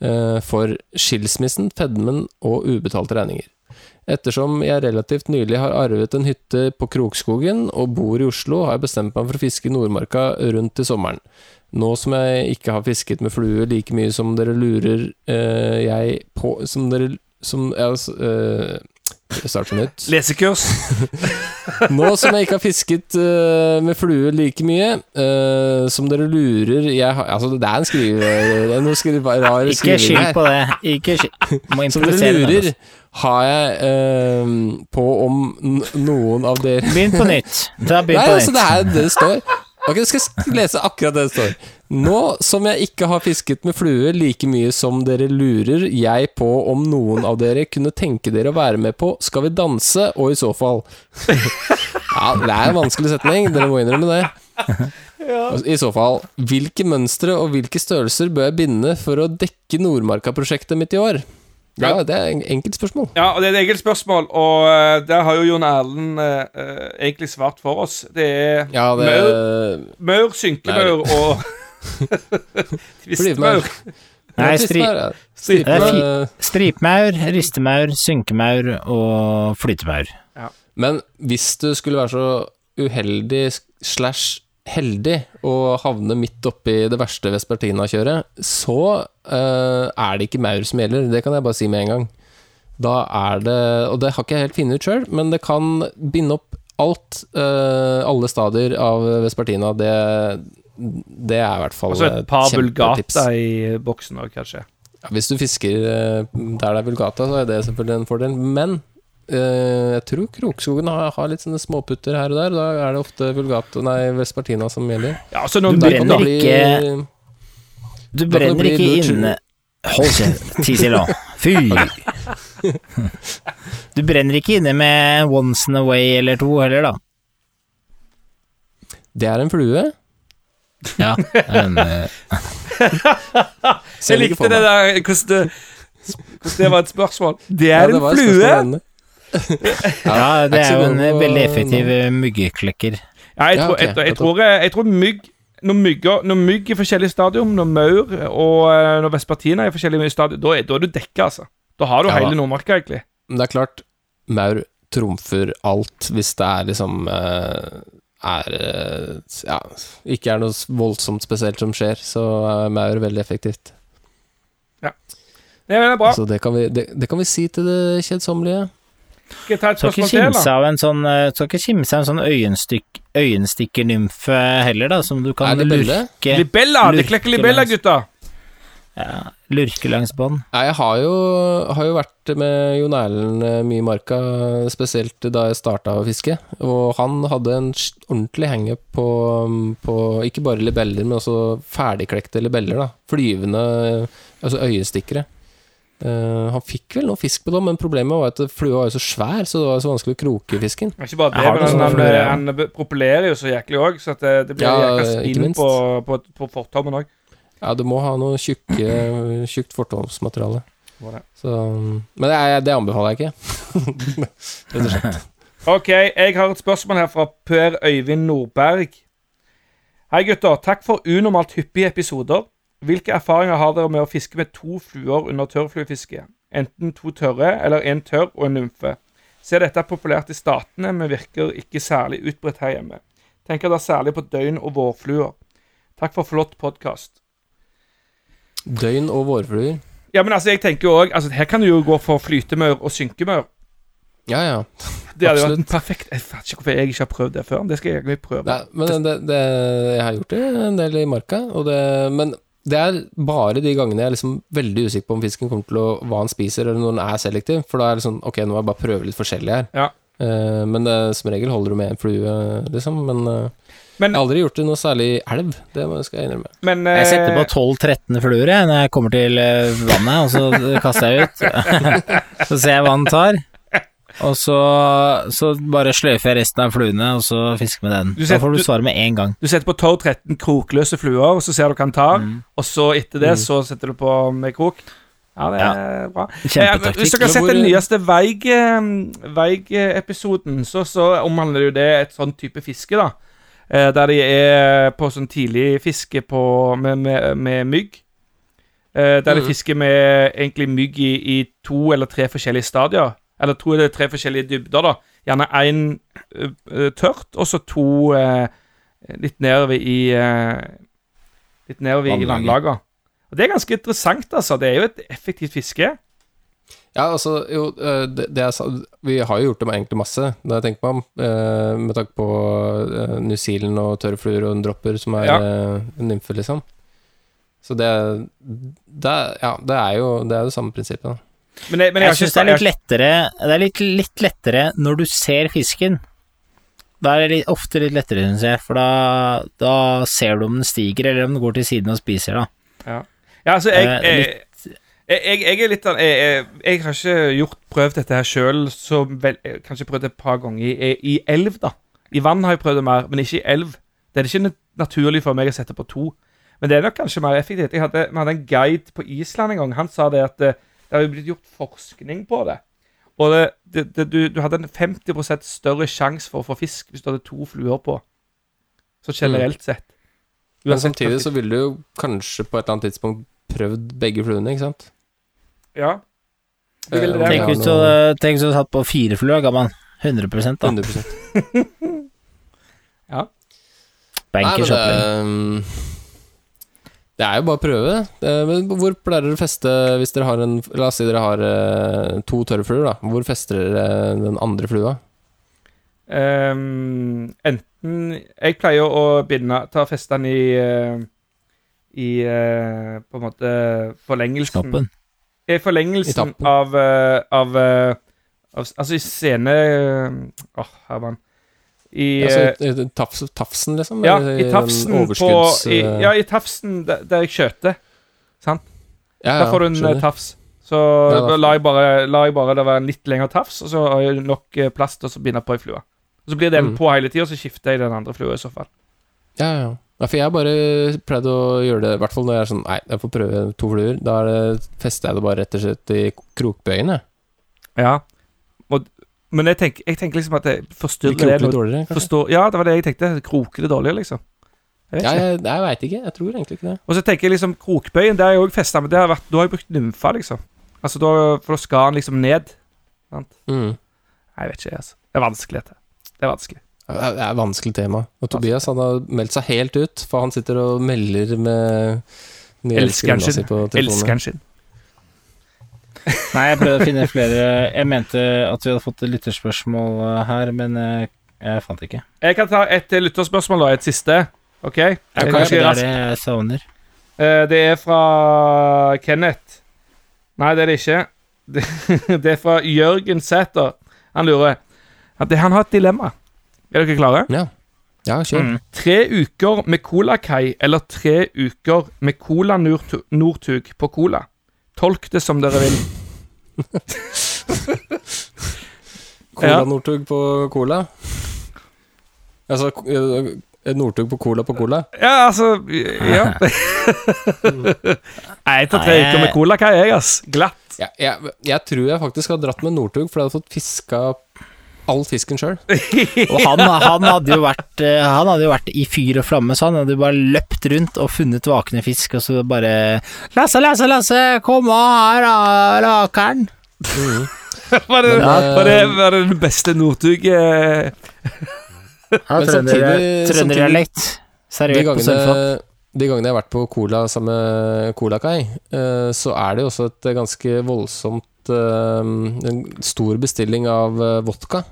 eh, for skilsmissen, fedmen og ubetalte regninger. Ettersom jeg relativt nylig har arvet en hytte på Krokskogen og bor i Oslo, har jeg bestemt meg for å fiske i Nordmarka rundt til sommeren. Nå som jeg ikke har fisket med flue like mye som dere lurer eh, jeg på Som dere Som ja, s- eh, Jeg starter på nytt. Lesekurs. [laughs] Nå som jeg ikke har fisket uh, med flue like mye uh, som dere lurer jeg har, Altså, det er en skriver... Det er noe skrive, rar Ikke skyld på det. Ikke skyld. Må Som dere lurer, har jeg uh, på om noen av dere altså. Begynn på nytt. Ta begynn Nei, altså, det er det det står. Ok, jeg skal lese akkurat det det står. Nå som jeg ikke har fisket med flue like mye som dere lurer jeg på om noen av dere kunne tenke dere å være med på Skal vi danse, og i så fall [laughs] Ja, det er en vanskelig setning, dere må innrømme det. I så fall, hvilke mønstre og hvilke størrelser bør jeg binde for å dekke Nordmarka-prosjektet mitt i år? Ja, det er et enkelt spørsmål. Ja, og det er et enkelt spørsmål, og eh, der har jo Jon Erlend eh, eh, egentlig svart for oss. Det er Ja, det maur, maur synkemaur og [laughs] [laughs] Flyvemaur. tvistemaur. Nei, Ja, stri, tvistemaur, ja. det fi, Eh, stripmaur, ristemaur, synkemaur og flytemaur. Men hvis du skulle være så uheldig slash heldig å havne midt oppi det verste Vespertina-kjøret, så uh, er det ikke maur som gjelder. Det kan jeg bare si med en gang. Da er det Og det har ikke jeg helt funnet ut sjøl, men det kan binde opp alt, Uh, alle stadier av Vespertina. Det, det er i hvert fall Altså et par bulgata vulgata i boksen òg, kanskje. Ja, hvis du fisker eh, der det er vulgata, så er det selvfølgelig en fordel. Men eh, jeg tror Krokskogen har, har litt sånne småputter her og der. Da er det ofte bulgata nei, Vespertina som gjelder. Ja, så når Du brenner bli, ikke- Du brenner ikke inne Hold kjeft, ti nå. Fy! Du brenner ikke inne med once in a way eller to heller, da. Det er en flue. Ja, men, eh, [laughs] Jeg likte det der hvordan det, hvordan det var et spørsmål. Det Ja, er det en flue! ja, det er jo en veldig effektiv eh, myggeklekker. Ja, jeg, tror, jeg, jeg, tror, jeg, jeg tror mygg når mygger, når mygg i forskjellige stadium, når maur og eh, når vespertina er i forskjellige stadium, da er, da er du dekka, altså. Da har du Ja, hele Nordmarka, egentlig. Men det er klart, maur trumfer alt hvis det er liksom eh, er eh, Ja, ikke er noe voldsomt spesielt som skjer, så er maur veldig effektivt. Ja. Det er bra. Så det kan, vi, det, det kan vi si til det kjedsommelige. Skal ikke kimse av en sånn eh, Skal ikke kimse av en sånn øyenstykk, øyenstikkernymfe heller, da, som du kan lurke, Libella! Det klekker libella, gutta! Ja, lurke langs bånd. Jeg har jo, har jo vært med Jon Erlend eh, mye i marka, spesielt da jeg starta å fiske. Og han hadde en ordentlig henge på, på ikke bare libeller, men også ferdigklekte libeller. da Flyvende altså øyestikkere. Uh, han fikk vel noe fisk på dem, men problemet var at flua var jo så svær, så det var så vanskelig å kroke fisken. Ikke bare det, men han, sånn han, han propellerer jo så jæklig òg, så at det, det blir Ja, jækla spinn på, på, på fortommen òg. Ja, du må ha noe tjukke, [clears throat] tjukt fortovsmateriale. Men det, er- det anbefaler jeg ikke. [laughs] Rett og slett. OK, jeg har et spørsmål her fra Per Øyvind Nordberg. Hei, gutter. Takk for unormalt hyppige episoder. Hvilke erfaringer har dere med å fiske med to fluer under tørrfluefiske? Enten to tørre eller en tørr og en nymfe. Ser dette er populært i statene, men virker ikke særlig utbredt her hjemme. Tenker da særlig på døgn- og vårfluer. Takk for flott podkast. Døgn og vårfluer. Ja, men altså, jeg tenker jo også, altså, Her kan du jo gå for flytemaur og synkemaur. Ja, ja. Det hadde vært perfekt Jeg vet ikke hvorfor jeg ikke har prøvd det før. Det skal jeg egentlig prøve. Nei, men det, det, jeg har gjort det en del i marka, det, men det er bare de gangene jeg er liksom veldig usikker på om fisken kommer til å hva han spiser, eller når den er selektiv, for da er det sånn Ok, nå må jeg bare prøve litt forskjellig her. Ja. Uh, men det, som regel holder du med en flue, liksom. Men, eh, Men- jeg har aldri gjort det noe særlig i elv, det må- skal jeg innrømme. Men Jeg setter eh, på 12-13 fluer jeg, når jeg kommer til eh, vannet, og så kaster jeg ut. [laughs] Så ser jeg hva den tar. Og så, så bare sløyfer jeg resten av fluene, og så fisker med den. Setter, Da får du svaret med en gang. Du setter på 12-13 krokløse fluer, og så ser du hva den tar. Mm. Og så etter det så setter du på med krok. Ja, det er bra. Eh, Kjempetaktikk. hvis dere har sett den nyeste Veig- Veig-episoden, så, så omhandler jo det et sånn type fiske, da. Eh, der de er på sånn tidlig fiske på, med, med, med mygg. Eh, der de Mhm. fisker med egentlig mygg i, i to eller tre forskjellige stadier. Eller to eller tre forskjellige dybder, da. Gjerne én tørt, og så to eh, litt nedover i eh, Litt nedover i vannlaget. Og Det er ganske interessant, altså. Det er jo et effektivt fiske. Ja, altså, jo, eh, det, det er, Vi har jo gjort det med egentlig masse, når jeg tenker meg om, eh, med tanke på uh, New Zealand og tørrfluer og dropper som er Ja. nymfe, nymfer, liksom. Så det, det Ja, det er jo det, er jo det samme prinsippet, da. Men jeg, men jeg, Jeg syns det er litt lettere Det er litt, litt lettere når du ser fisken. Da er det litt, ofte litt lettere, syns jeg, for da, da ser du om den stiger, eller om den går til siden og spiser, da. Ja, altså, jeg, Eh, jeg, jeg, jeg, jeg er litt sånn jeg, jeg, har ikke gjort prøvd dette her sjøl, så vel, kanskje prøvd det et par ganger i, i elv, da. I vann har jeg prøvd det mer, men ikke i elv. Det er ikke naturlig for meg å sette på to. Men det er nok kanskje mer effektivt. Jeg hadde, vi hadde en guide på Island en gang. Han sa det at det, det har blitt gjort forskning på det. Og det, det, det, du, du hadde en 50% større sjanse for å få fisk hvis du hadde to fluer på. Så generelt sett. Men samtidig så ville du jo kanskje på et eller annet tidspunkt prøvd begge fluene, ikke sant? Ja. Du ville Eh, det, Tenk hvis du hadde tenk hvis du hadde tatt på fire fluer, gammal. 100 da. 100 [laughs] Bankers Nei, opplegg. men det, det er jo bare å prøve. det. Men hvor pleier dere å feste hvis dere har en La oss si dere har eh, to tørrfluer, da. Hvor fester dere den andre flua? Um, enten Jeg pleier å binde Ta feste den i eh, I eh, På en måte forlengelsen Snoppen. I forlengelsen I av, uh, av, uh, av Altså i scene Åh, her var han. I Altså, eh, i- tafs, tafsen, liksom? Ja, i en tafsen på i, eh, Ja, i tafsen der, der jeg skjøter. ja, Der får du en skjønner. eh, tafs. Så Ja, da- lar jeg, bare, lar jeg bare det være en litt lengre tafs, og så har jeg nok plass til å binde på ei flue. Og så blir den Mm. på hele tida, og så skifter jeg den andre flua i så fall. Ja, ja. ja, for jeg bare pleide å gjøre det, i hvert fall når jeg er sånn Nei, jeg får prøve to fluer. Da er fester jeg det bare rett og slett i krokbøyen, jeg. Ja. Og, men jeg tenker, jeg tenker liksom at jeg forstyrrer kroker det litt dårligere, kanskje? Forstår, ja, det var det jeg tenkte. Kroker det dårligere, liksom. Jeg vet Ja, jeg, jeg veit ikke. Jeg tror egentlig ikke det. Og så tenker jeg liksom krokbøyen, der har jeg òg festa, men det har vært, da har jeg brukt nymfa, liksom. Altså, da, For da skal den liksom ned. Sant? Mm. Nei, jeg vet ikke, altså. Det er vanskelig, dette. Det er vanskelig. Det er et vanskelig tema. Og Tobias han har meldt seg helt ut, for han sitter og melder med nye Elskeren sin. på. Elskeren sin. Nei, jeg prøvde å finne flere Jeg mente at vi hadde fått et lytterspørsmål eh, her, men eh, jeg fant ikke. Jeg kan ta et lytterspørsmål, da. Et siste. OK? Jeg Jeg kan det er det jeg savner. Eh, Det er fra Kenneth. Nei, det er det ikke. [laughs] Det, er fra Jørgen Sæter. Han lurer at Han har et dilemma. Er dere klare? Ja. ja, kjør. Mm. Tre uker med Colakai eller tre uker med Cola Northug på Cola. Tolk det som dere vil. [laughs] Cola Ja. Northug på cola. Altså eh, Northug på cola på cola. Ja, altså Ja. [laughs] [laughs] Nei, Jeg tar tre uker med Colakai, jeg, ass. Glatt. Ja, jeg, jeg tror jeg faktisk har dratt med Northug, for jeg hadde fått fiska all fisken sjøl. [laughs] Og han, han, hadde jo vært, eh, han hadde jo vært i fyr og flamme, så han hadde jo bare løpt rundt og funnet vakne fisk, og så bare Lasse, Lasse, Lasse, kom her, da, Mm. [laughs] Var det, Men, eh, var det, var det den beste Northug eh, [laughs] Ja, Trønderdialekt. De Servert på sølvfat. de gangene jeg har vært på cola sammen med Colakai, eh, så er det jo også et ganske voldsomt eh, En stor bestilling av eh, vodka.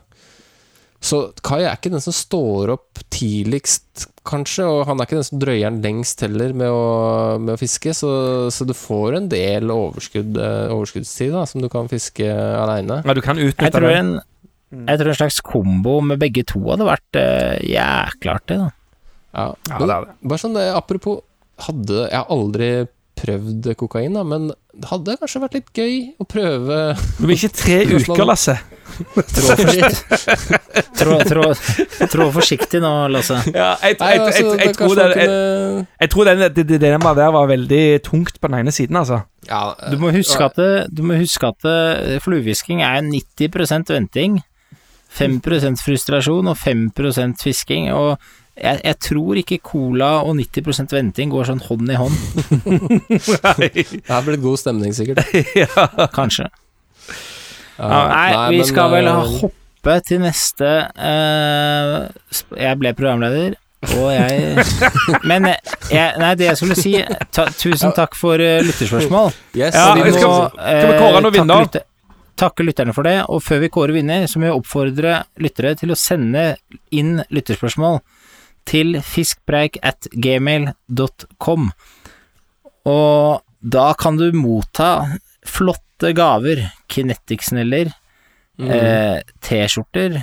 Så Kai er ikke den som står opp tidligst, kanskje, og han er ikke den som drøyer den lengst heller med å, med å fiske, så, så du får en del overskudd, eh, overskuddstid da, som du kan fiske aleine. Ja, du kan utnytte Jeg tror den. en jeg tror en slags kombo med begge to hadde vært uh, jækla artig, da. Ja, Ja, det er det. Bare sånn, apropos hadde, Jeg har aldri prøvd kokain, da, men det hadde kanskje vært litt gøy å prøve Du blir ikke tre [laughs] uker, Lasse. Trå, trå, trå, trå forsiktig nå, Lasse. Ja, jeg, Nei, jeg, jeg, jeg, det tror det, jeg tror den, det, det dilemmaet der var veldig tungt på den ene siden, altså. ja, Du må huske at, det- du må huske at fluehvisking er 90% venting, 5% frustrasjon og 5 fisking. Og jeg, jeg tror ikke cola og 90% venting går sånn hånd i hånd, [laughs] Det her blir god stemning, sikkert. [laughs] kanskje. Ja, Nei, vi men, skal vel uh, hoppe til neste uh, sp- Jeg ble programleder, og jeg [laughs] Men jeg, nei, det jeg skulle si ta, Tusen takk for eh, lytterspørsmål. Yes, Ja, vi må, skal- Kan vi kåre noen vinner? lytter- Takke lytterne for det, og før vi kårer vinner, så må vi oppfordre lyttere til å sende inn lytterspørsmål til fiskpreik at gmail.com. Og da kan du motta flotte gaver, Kinetic-sneller, Mm. eh, T-skjorter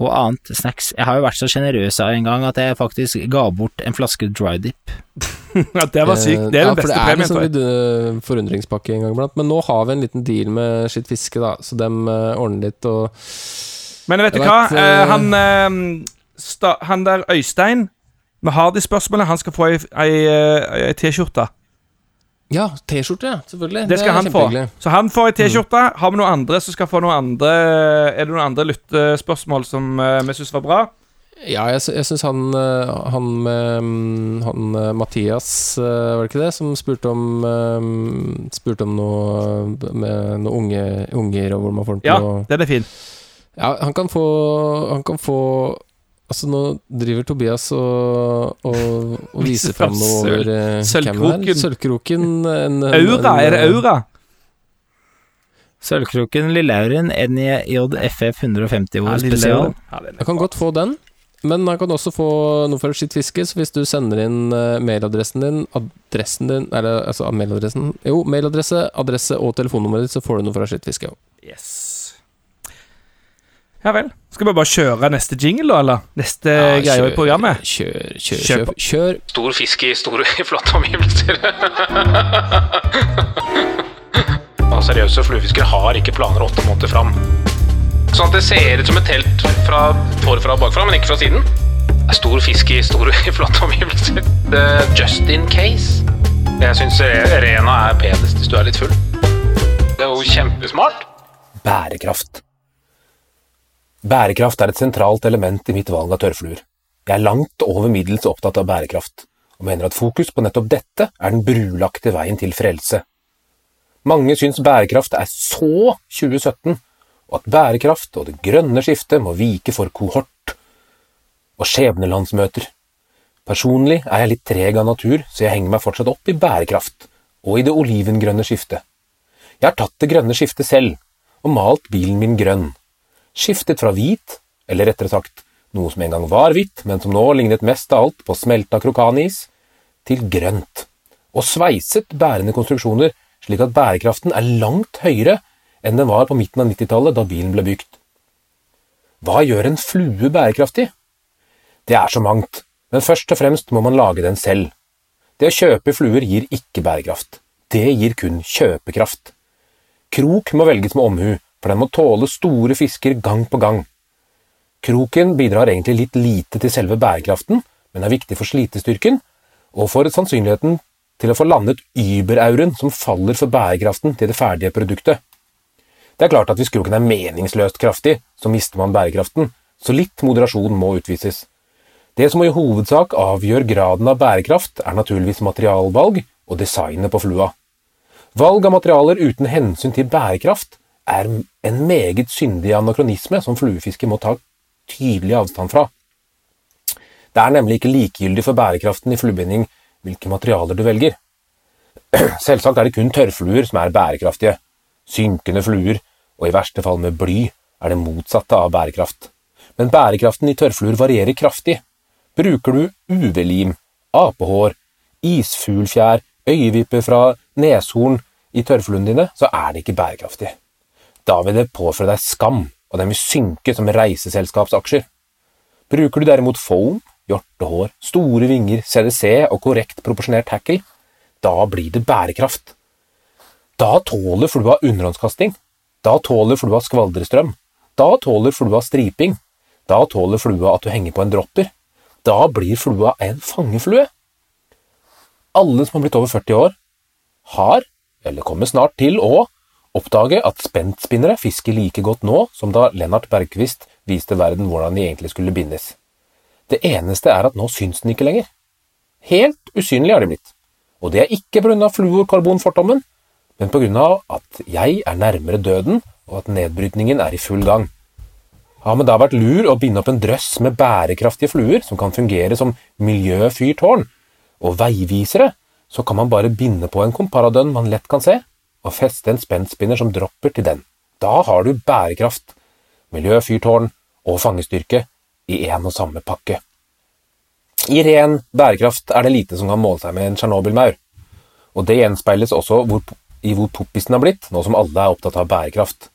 og annet snacks. Jeg har jo vært så sjenerøs en gang at jeg faktisk ga bort en flaske dry dip. [laughs] Ja, det var sykt. Det er ja, den for beste det er premien. liksom tror jeg. litt uh, forundringspakke en gang iblant. Men nå har vi en liten deal med Skitt fiske, da, så dem uh, ordner litt og Men vet du hva? vet, Eh, eh, han, eh, han der Øystein Vi har de spørsmålene. Han skal få ei, ei, eh, ei T-skjorte. Ja, T-skjorte, ja. Selvfølgelig. Det skal det han få. Så han får ei T-skjorte. Har vi noen andre som skal få noen andre Er det noen andre lyttespørsmål som eh, vi syns var bra? Ja, jeg, jeg syns han, uh, han mm, Han Mathias, var det ikke det, som spurte om Spurte om noe med noen unge unger, og hvor man får den til Ja, den er fin. Ja, han kan få Han kan få Altså, nå driver Tobias og, og, og [laughs] Viser fram noe over uh, Sølvkroken. Sølvkroken. En, en, Aura, en, er det aura? Sølvkroken Lillauren NJFF 150 Ja, år spesial. Jeg kan godt få den, men jeg kan også få noe fra sitt fiske. Så hvis du sender inn eh, mailadressen din, adressen din Eller altså mailadressen Jo, mailadresse, adresse og telefonnummeret ditt, så får du noe fra sitt fiske. Yes. Ja vel. Skal vi bare kjøre neste jingle, da, eller? Neste Ja, greie i programmet? Kjør, kjør, Kjør kjør. kjør. Stor fisk i store, [laughs] flotte omgivelser. [laughs] ja, seriøse fluefiskere har ikke planer åtte måneder fram. Sånn at det ser ut som et telt fra forfra og bakfra, men ikke fra siden. Stor fisk i store, [laughs] flotte omgivelser. Er just in case. Jeg syns Rena er penest hvis du er litt full. Det er jo kjempesmart. Bærekraft. Bærekraft er et sentralt element i mitt valg av tørrfluer. Jeg er langt over middels opptatt av bærekraft, og mener at fokus på nettopp dette er den brulagte veien til frelse. Mange syns bærekraft er så 2017, og at bærekraft og det grønne skiftet må vike for kohort og skjebnelandsmøter. Personlig er jeg litt treg av natur, så jeg henger meg fortsatt opp i bærekraft og i det olivengrønne skiftet. Jeg har tatt det grønne skiftet selv, og malt bilen min grønn. Skiftet fra hvit, eller rettere sagt noe som en gang var hvitt, men som nå lignet mest av alt på smelta krokanis, til grønt, og sveiset bærende konstruksjoner slik at bærekraften er langt høyere enn den var på midten av 90-tallet da bilen ble bygd. Hva gjør en flue bærekraftig? Det er så mangt, men først og fremst må man lage den selv. Det å kjøpe fluer gir ikke bærekraft. Det gir kun kjøpekraft. Krok må velges med omhu, for den må tåle store fisker gang på gang. Kroken bidrar egentlig litt lite til selve bærekraften, men er viktig for slitestyrken, og for sannsynligheten til å få landet überauren som faller for bærekraften til det ferdige produktet. Det er klart at hvis kroken er meningsløst kraftig, så mister man bærekraften, så litt moderasjon må utvises. Det som i hovedsak avgjør graden av bærekraft, er naturligvis materialvalg og designet på flua. Valg av materialer uten hensyn til bærekraft er en meget syndig anakronisme som fluefisker må ta tydelig avstand fra. Det er nemlig ikke likegyldig for bærekraften i fluebinding hvilke materialer du velger. [clears throat] Selvsagt er det kun tørrfluer som er bærekraftige. Synkende fluer, og i verste fall med bly, er det motsatte av bærekraft. Men bærekraften i tørrfluer varierer kraftig. Bruker du UV-lim, apehår, isfuglfjær, øyevippe fra neshorn i tørrfluene dine, så er det ikke bærekraftig. Da vil det påføre deg skam, og den vil synke som reiseselskapsaksjer. Bruker du derimot foam, hjortehår, store vinger, CDC og korrekt proporsjonert tackle, da blir det bærekraft. Da tåler flua underhåndskasting. Da tåler flua skvaldrestrøm. Da tåler flua striping. Da tåler flua at du henger på en dropper. Da blir flua en fangeflue. Alle som har blitt over 40 år, har, eller kommer snart til å, oppdage at spentspinnere fisker like godt nå som da Lennart Bergquist viste verden hvordan de egentlig skulle bindes. Det eneste er at nå syns den ikke lenger. Helt usynlig har de blitt. Og det er ikke pga. fluorkarbonfortommen, men pga. at jeg er nærmere døden, og at nedbrytningen er i full gang. Har man da vært lur å binde opp en drøss med bærekraftige fluer som kan fungere som miljøfyrtårn og veivisere, så kan man bare binde på en komparadønn man lett kan se, og feste en spentspinner som dropper til den. Da har du bærekraft, miljøfyrtårn og fangestyrke i én og samme pakke. I ren bærekraft er det lite som kan måle seg med en Tsjernobyl-maur, og det gjenspeiles også hvor, i hvor poppisen har blitt, nå som alle er opptatt av bærekraft.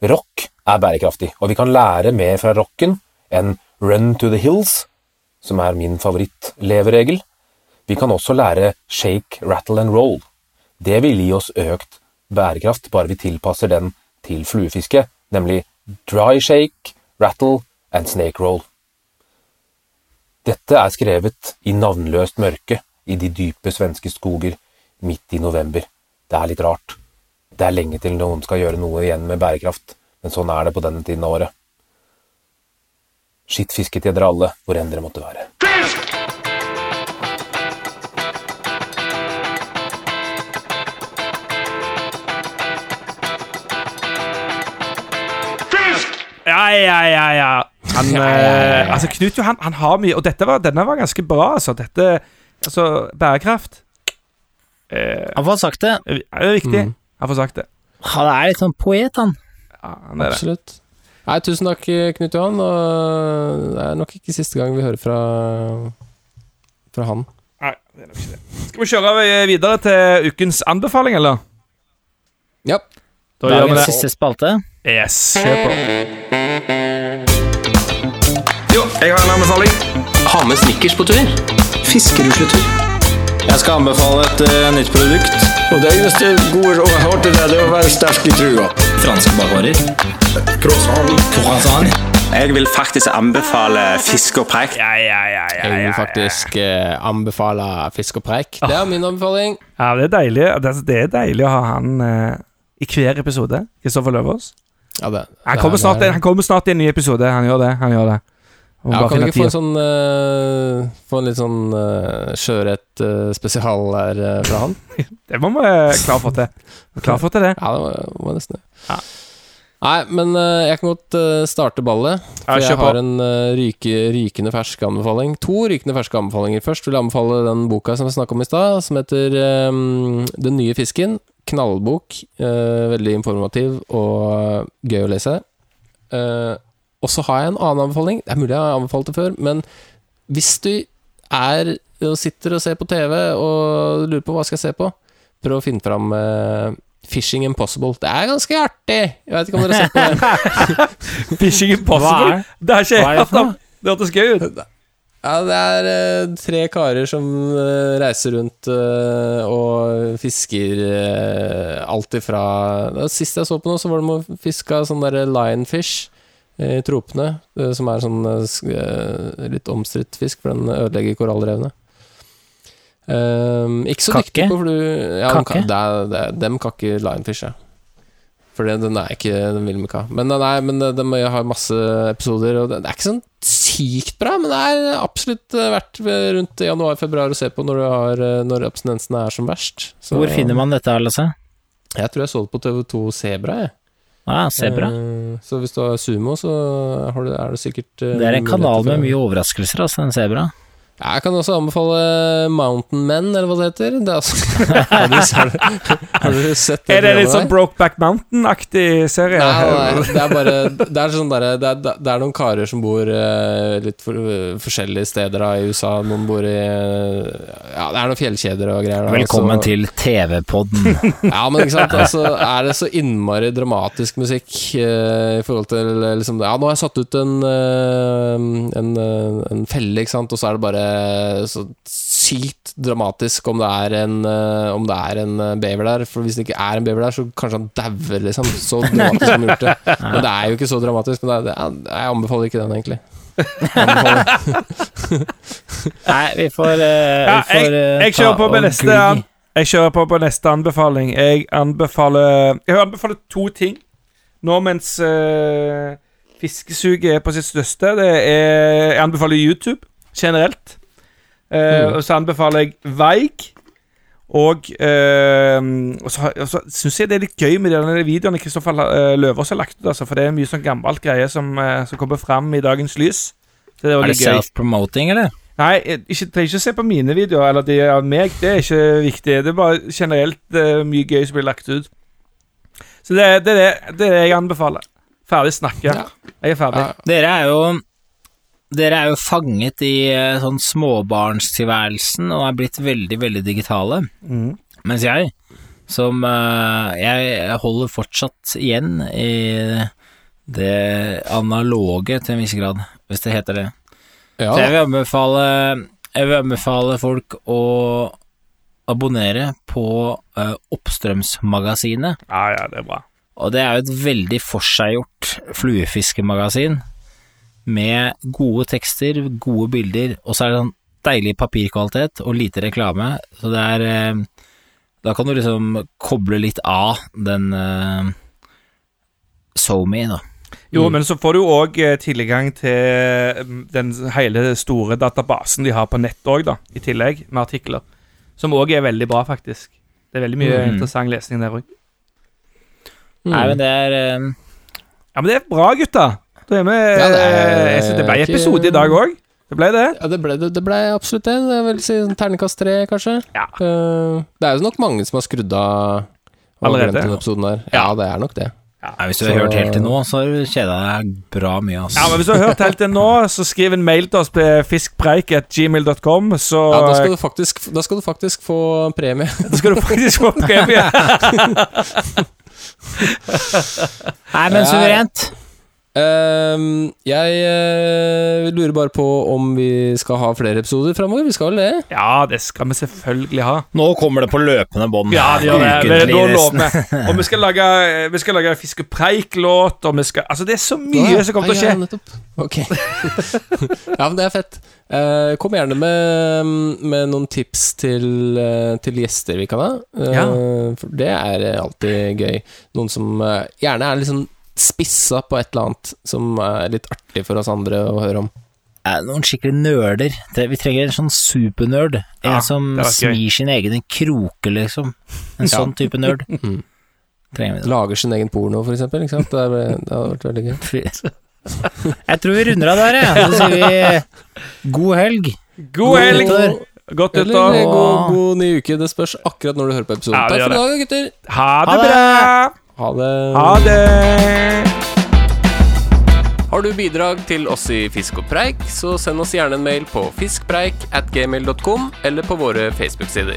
Rock er bærekraftig, og vi kan lære mer fra rocken enn Run to the Hills, som er min favorittleveregel. Vi kan også lære shake, rattle and roll. Det vil gi oss økt bærekraft, bare vi tilpasser den til fluefiske, nemlig dry shake, rattle and snake roll. Dette er skrevet i navnløst mørke i de dype svenske skoger midt i november. Det er litt rart. Det er lenge til noen skal gjøre noe igjen med bærekraft, men sånn er det på denne tiden av året. Skittfiske til dere alle, hvor enn dere måtte være. Ja, ja, ja, ja. Han, eh, altså, Knut Johan han har mye Og dette var, denne var ganske bra, altså. Dette Altså, bærekraft eh, Han får sagt det. er viktig. Mm. Han får sagt det. Han er litt sånn poet, han. Ja, han er det. Absolutt. Nei, tusen takk, Knut Johan. Og det er nok ikke siste gang vi hører fra, fra han. Nei, det er nok ikke det. Skal vi kjøre videre til ukens anbefaling, eller? Ja. Da gjør vi Dagens det. siste spalte. Yes, kjør på. Jeg har en anbefaling. Ha med snickers på tur. Fiskerusletur. Jeg skal anbefale et uh, nytt produkt. Og det eneste gode jeg har til deg, det er å være sterk i trua. Franske bakvarer. Croissant. Jeg vil faktisk anbefale fisk og preik. Ja, ja, ja, ja, Jeg ja, vil faktisk eh, anbefale fisk og preik. Det er min anbefaling. Ja, det er deilig Det er, det er deilig å ha han eh, i hver episode. Kristoffer Løvaas. Ja, det, Han det kommer, snart, han kommer snart i en ny episode. Han gjør det. Han gjør det. Må Ja, kan vi ikke få en sånn uh, Få en litt sånn uh, skjørhet uh, spesial her uh, fra han? [laughs] Det må vi klare å få til. Klare å få til det. Ja, det var, var nesten det. Ja. Nei, men jeg kan godt starte ballet. For jeg kjør har en ryke, rykende fersk anbefaling. To rykende ferske anbefalinger. Først vil jeg anbefale den boka som vi snakka om i stad, som heter um, Den nye fisken. Knallbok. veldig informativ og gøy å lese. Eh, og så har jeg en annen anbefaling. Det er mulig jeg har anbefalt det før, men hvis du er og sitter og ser på TV og lurer på hva skal jeg se på, prøv å finne fram uh, Fishing Impossible. Det er ganske artig! Jeg vet ikke om dere har sett på det. [laughs] Fishing Impossible. Hva er- Det er ikke helt er det hørtes gøy ut. Ja, det er eh, tre karer som eh, reiser rundt eh, og fisker uh, alt ifra Sist jeg så på noe, så var det med å fiske sånn der lionfish eh, i tropene, eh, som er sånn eh, eh, litt omstridt fisk, for den ødelegger korallrevene. Um, ikke så Kakke? dyktig på flu... Ja, Kakke? det er, dem kakker lionfish, ja. For den er ikke Den vil de ikke ha. Men, den er, men de har masse episoder, og det, er ikke sånn sykt bra, men det er absolutt eh, verdt rundt januar-februar å se på når, du har, eh, når abstinensene er som verst. Så- Hvor finner man dette, Lasse? Jeg tror jeg så det på TV2 Sebra, jeg. Ah, Sebra. Eh, Så hvis du har sumo, så har du, er det sikkert eh, Det er en kanal med mye overraskelser, altså, den Sebra. Jeg kan også anbefale Mountain Men, eller hva det heter. Det er altså, [laughs] har, du, har, du, sett det? Er det litt sånn? Brokeback Mountain-aktig serie? Nei, nei, det er bare Det er sånn der, det, er- det er noen karer som bor eh, litt for, forskjellige steder da, i USA. Noen bor i eh, Ja, det er noen fjellkjeder og greier. Da, Velkommen altså. til TV-podden. [laughs] Ja, men ikke sant. Altså, er det så innmari dramatisk musikk eh, i forhold til eh, liksom Ja, nå har jeg satt ut en, eh, en, eh, en felle, ikke sant, og så er det bare så sykt dramatisk om det er en eh, Om det er en eh, bever der. For hvis det ikke er en bever der, så kanskje han dauer, liksom. Så dramatisk som gjort det. [laughs] Men det er jo ikke så dramatisk. Men det er, det, jeg anbefaler ikke den, egentlig. [laughs] Nei, vi får, uh, Ja, vi får uh, jeg kjører ta på med neste gli. an- Jeg kjører på på neste anbefaling. Jeg anbefaler Jeg anbefaler to ting nå mens uh, Fiskesuget er på sitt største. Det er, jeg anbefaler YouTube generelt. Eh, Mm. Så anbefaler jeg Veik. Og, uh, og så, så syns jeg det er litt gøy med de videoene Kristoffer uh, Løvaas har lagt ut. Altså, for det er mye sånn gammelt greie som, eh, som kommer fram i dagens lys. Så det er, Er det self-promoting, eller? Nei, ikke, trenger ikke se på mine videoer eller de av meg. Det er ikke viktig. Det er bare generelt uh, mye gøy som blir lagt ut. Så det, det, det, det er det jeg anbefaler. Ferdig snakka. Ja. Jeg er ferdig. Ja. Dere er jo Dere er jo fanget i eh, sånn småbarnstilværelsen og er blitt veldig, veldig digitale. Mm. Mens jeg, som eh, Jeg holder fortsatt igjen i det analoge til en viss grad, hvis det heter det. Ja, Så jeg vil anbefale Jeg vil anbefale folk å abonnere på eh, Oppstrømsmagasinet. Ja, ja, det er bra. Og det er jo et veldig forseggjort fluefiskemagasin med gode tekster, gode bilder, og så er det sånn deilig papirkvalitet og lite reklame, så det er eh, Da kan du liksom koble litt av den eh, SoMe, da. Jo, Mm. men så får du òg tilgang til mm, den hele store databasen de har på nett òg, da, i tillegg, med artikler. Som òg er veldig bra, faktisk. Det er veldig mye mm. interessant lesning der òg. Mm. Nei, men det er eh, Ja, men det er bra, gutta. Da er med. Ja, det er- Jeg synes det ble ikke- episode i dag òg. Det ble det. Ja, det ble, det, det ble absolutt det. Jeg vil si ternekast tre, kanskje. Ja. Eh, det er jo nok mange som har skrudd av Allerede. glemt den episoden der. Ja, det er nok det. Ja, Hvis du Så- har hørt helt til nå, så har du kjeda deg bra mye, altså. Ja, men Hvis du har hørt helt til nå, så skriv en mail til oss på fiskpreik.gmail.com, så Ja, da skal faktisk, da skal du faktisk få premie. [laughs] da skal du faktisk få premie. Nei, men suverent. Ehm, jeg uh, lurer bare på om vi skal ha flere episoder framover. Vi skal vel det? Ja, det skal vi selvfølgelig ha. Nå kommer det på løpende bånd. Ja, det gjør det. det, da lover vi. Og vi skal lage, vi skal lage Fisk og preik-låt, og vi skal Altså, det er så mye som kommer til å skje. Ja, Ok. [laughs] ja, men det er fett. Uh, kom gjerne med, med noen tips til, eh, til gjester vi kan ha. Ja. For det er alltid gøy. Noen som gjerne er liksom spissa på et eller annet som er litt artig for oss andre å høre om. Noen skikkelig nerder. Vi trenger en sånn supernerd. En Ja, som smir sin egen kroke, liksom. En Ja. sånn type nerd. [laughs] Mm. Lager sin egen porno, for eksempel. Ikke sant? Det, er, det hadde vært veldig gøy. [laughs] Jeg tror vi runder av der, jeg. Så sier vi god helg. God helg! nyttår. Godt Eller nyttår. god, god ny uke. Det spørs akkurat når du hører på episoden. Ja, Takk for i dag, gutter. Ha det Ha det. bra! Ha det. Ha det! Har du bidrag til oss i Fisk og preik, så send oss gjerne en mail på fiskpreik at gmail.com eller på våre Facebook-sider.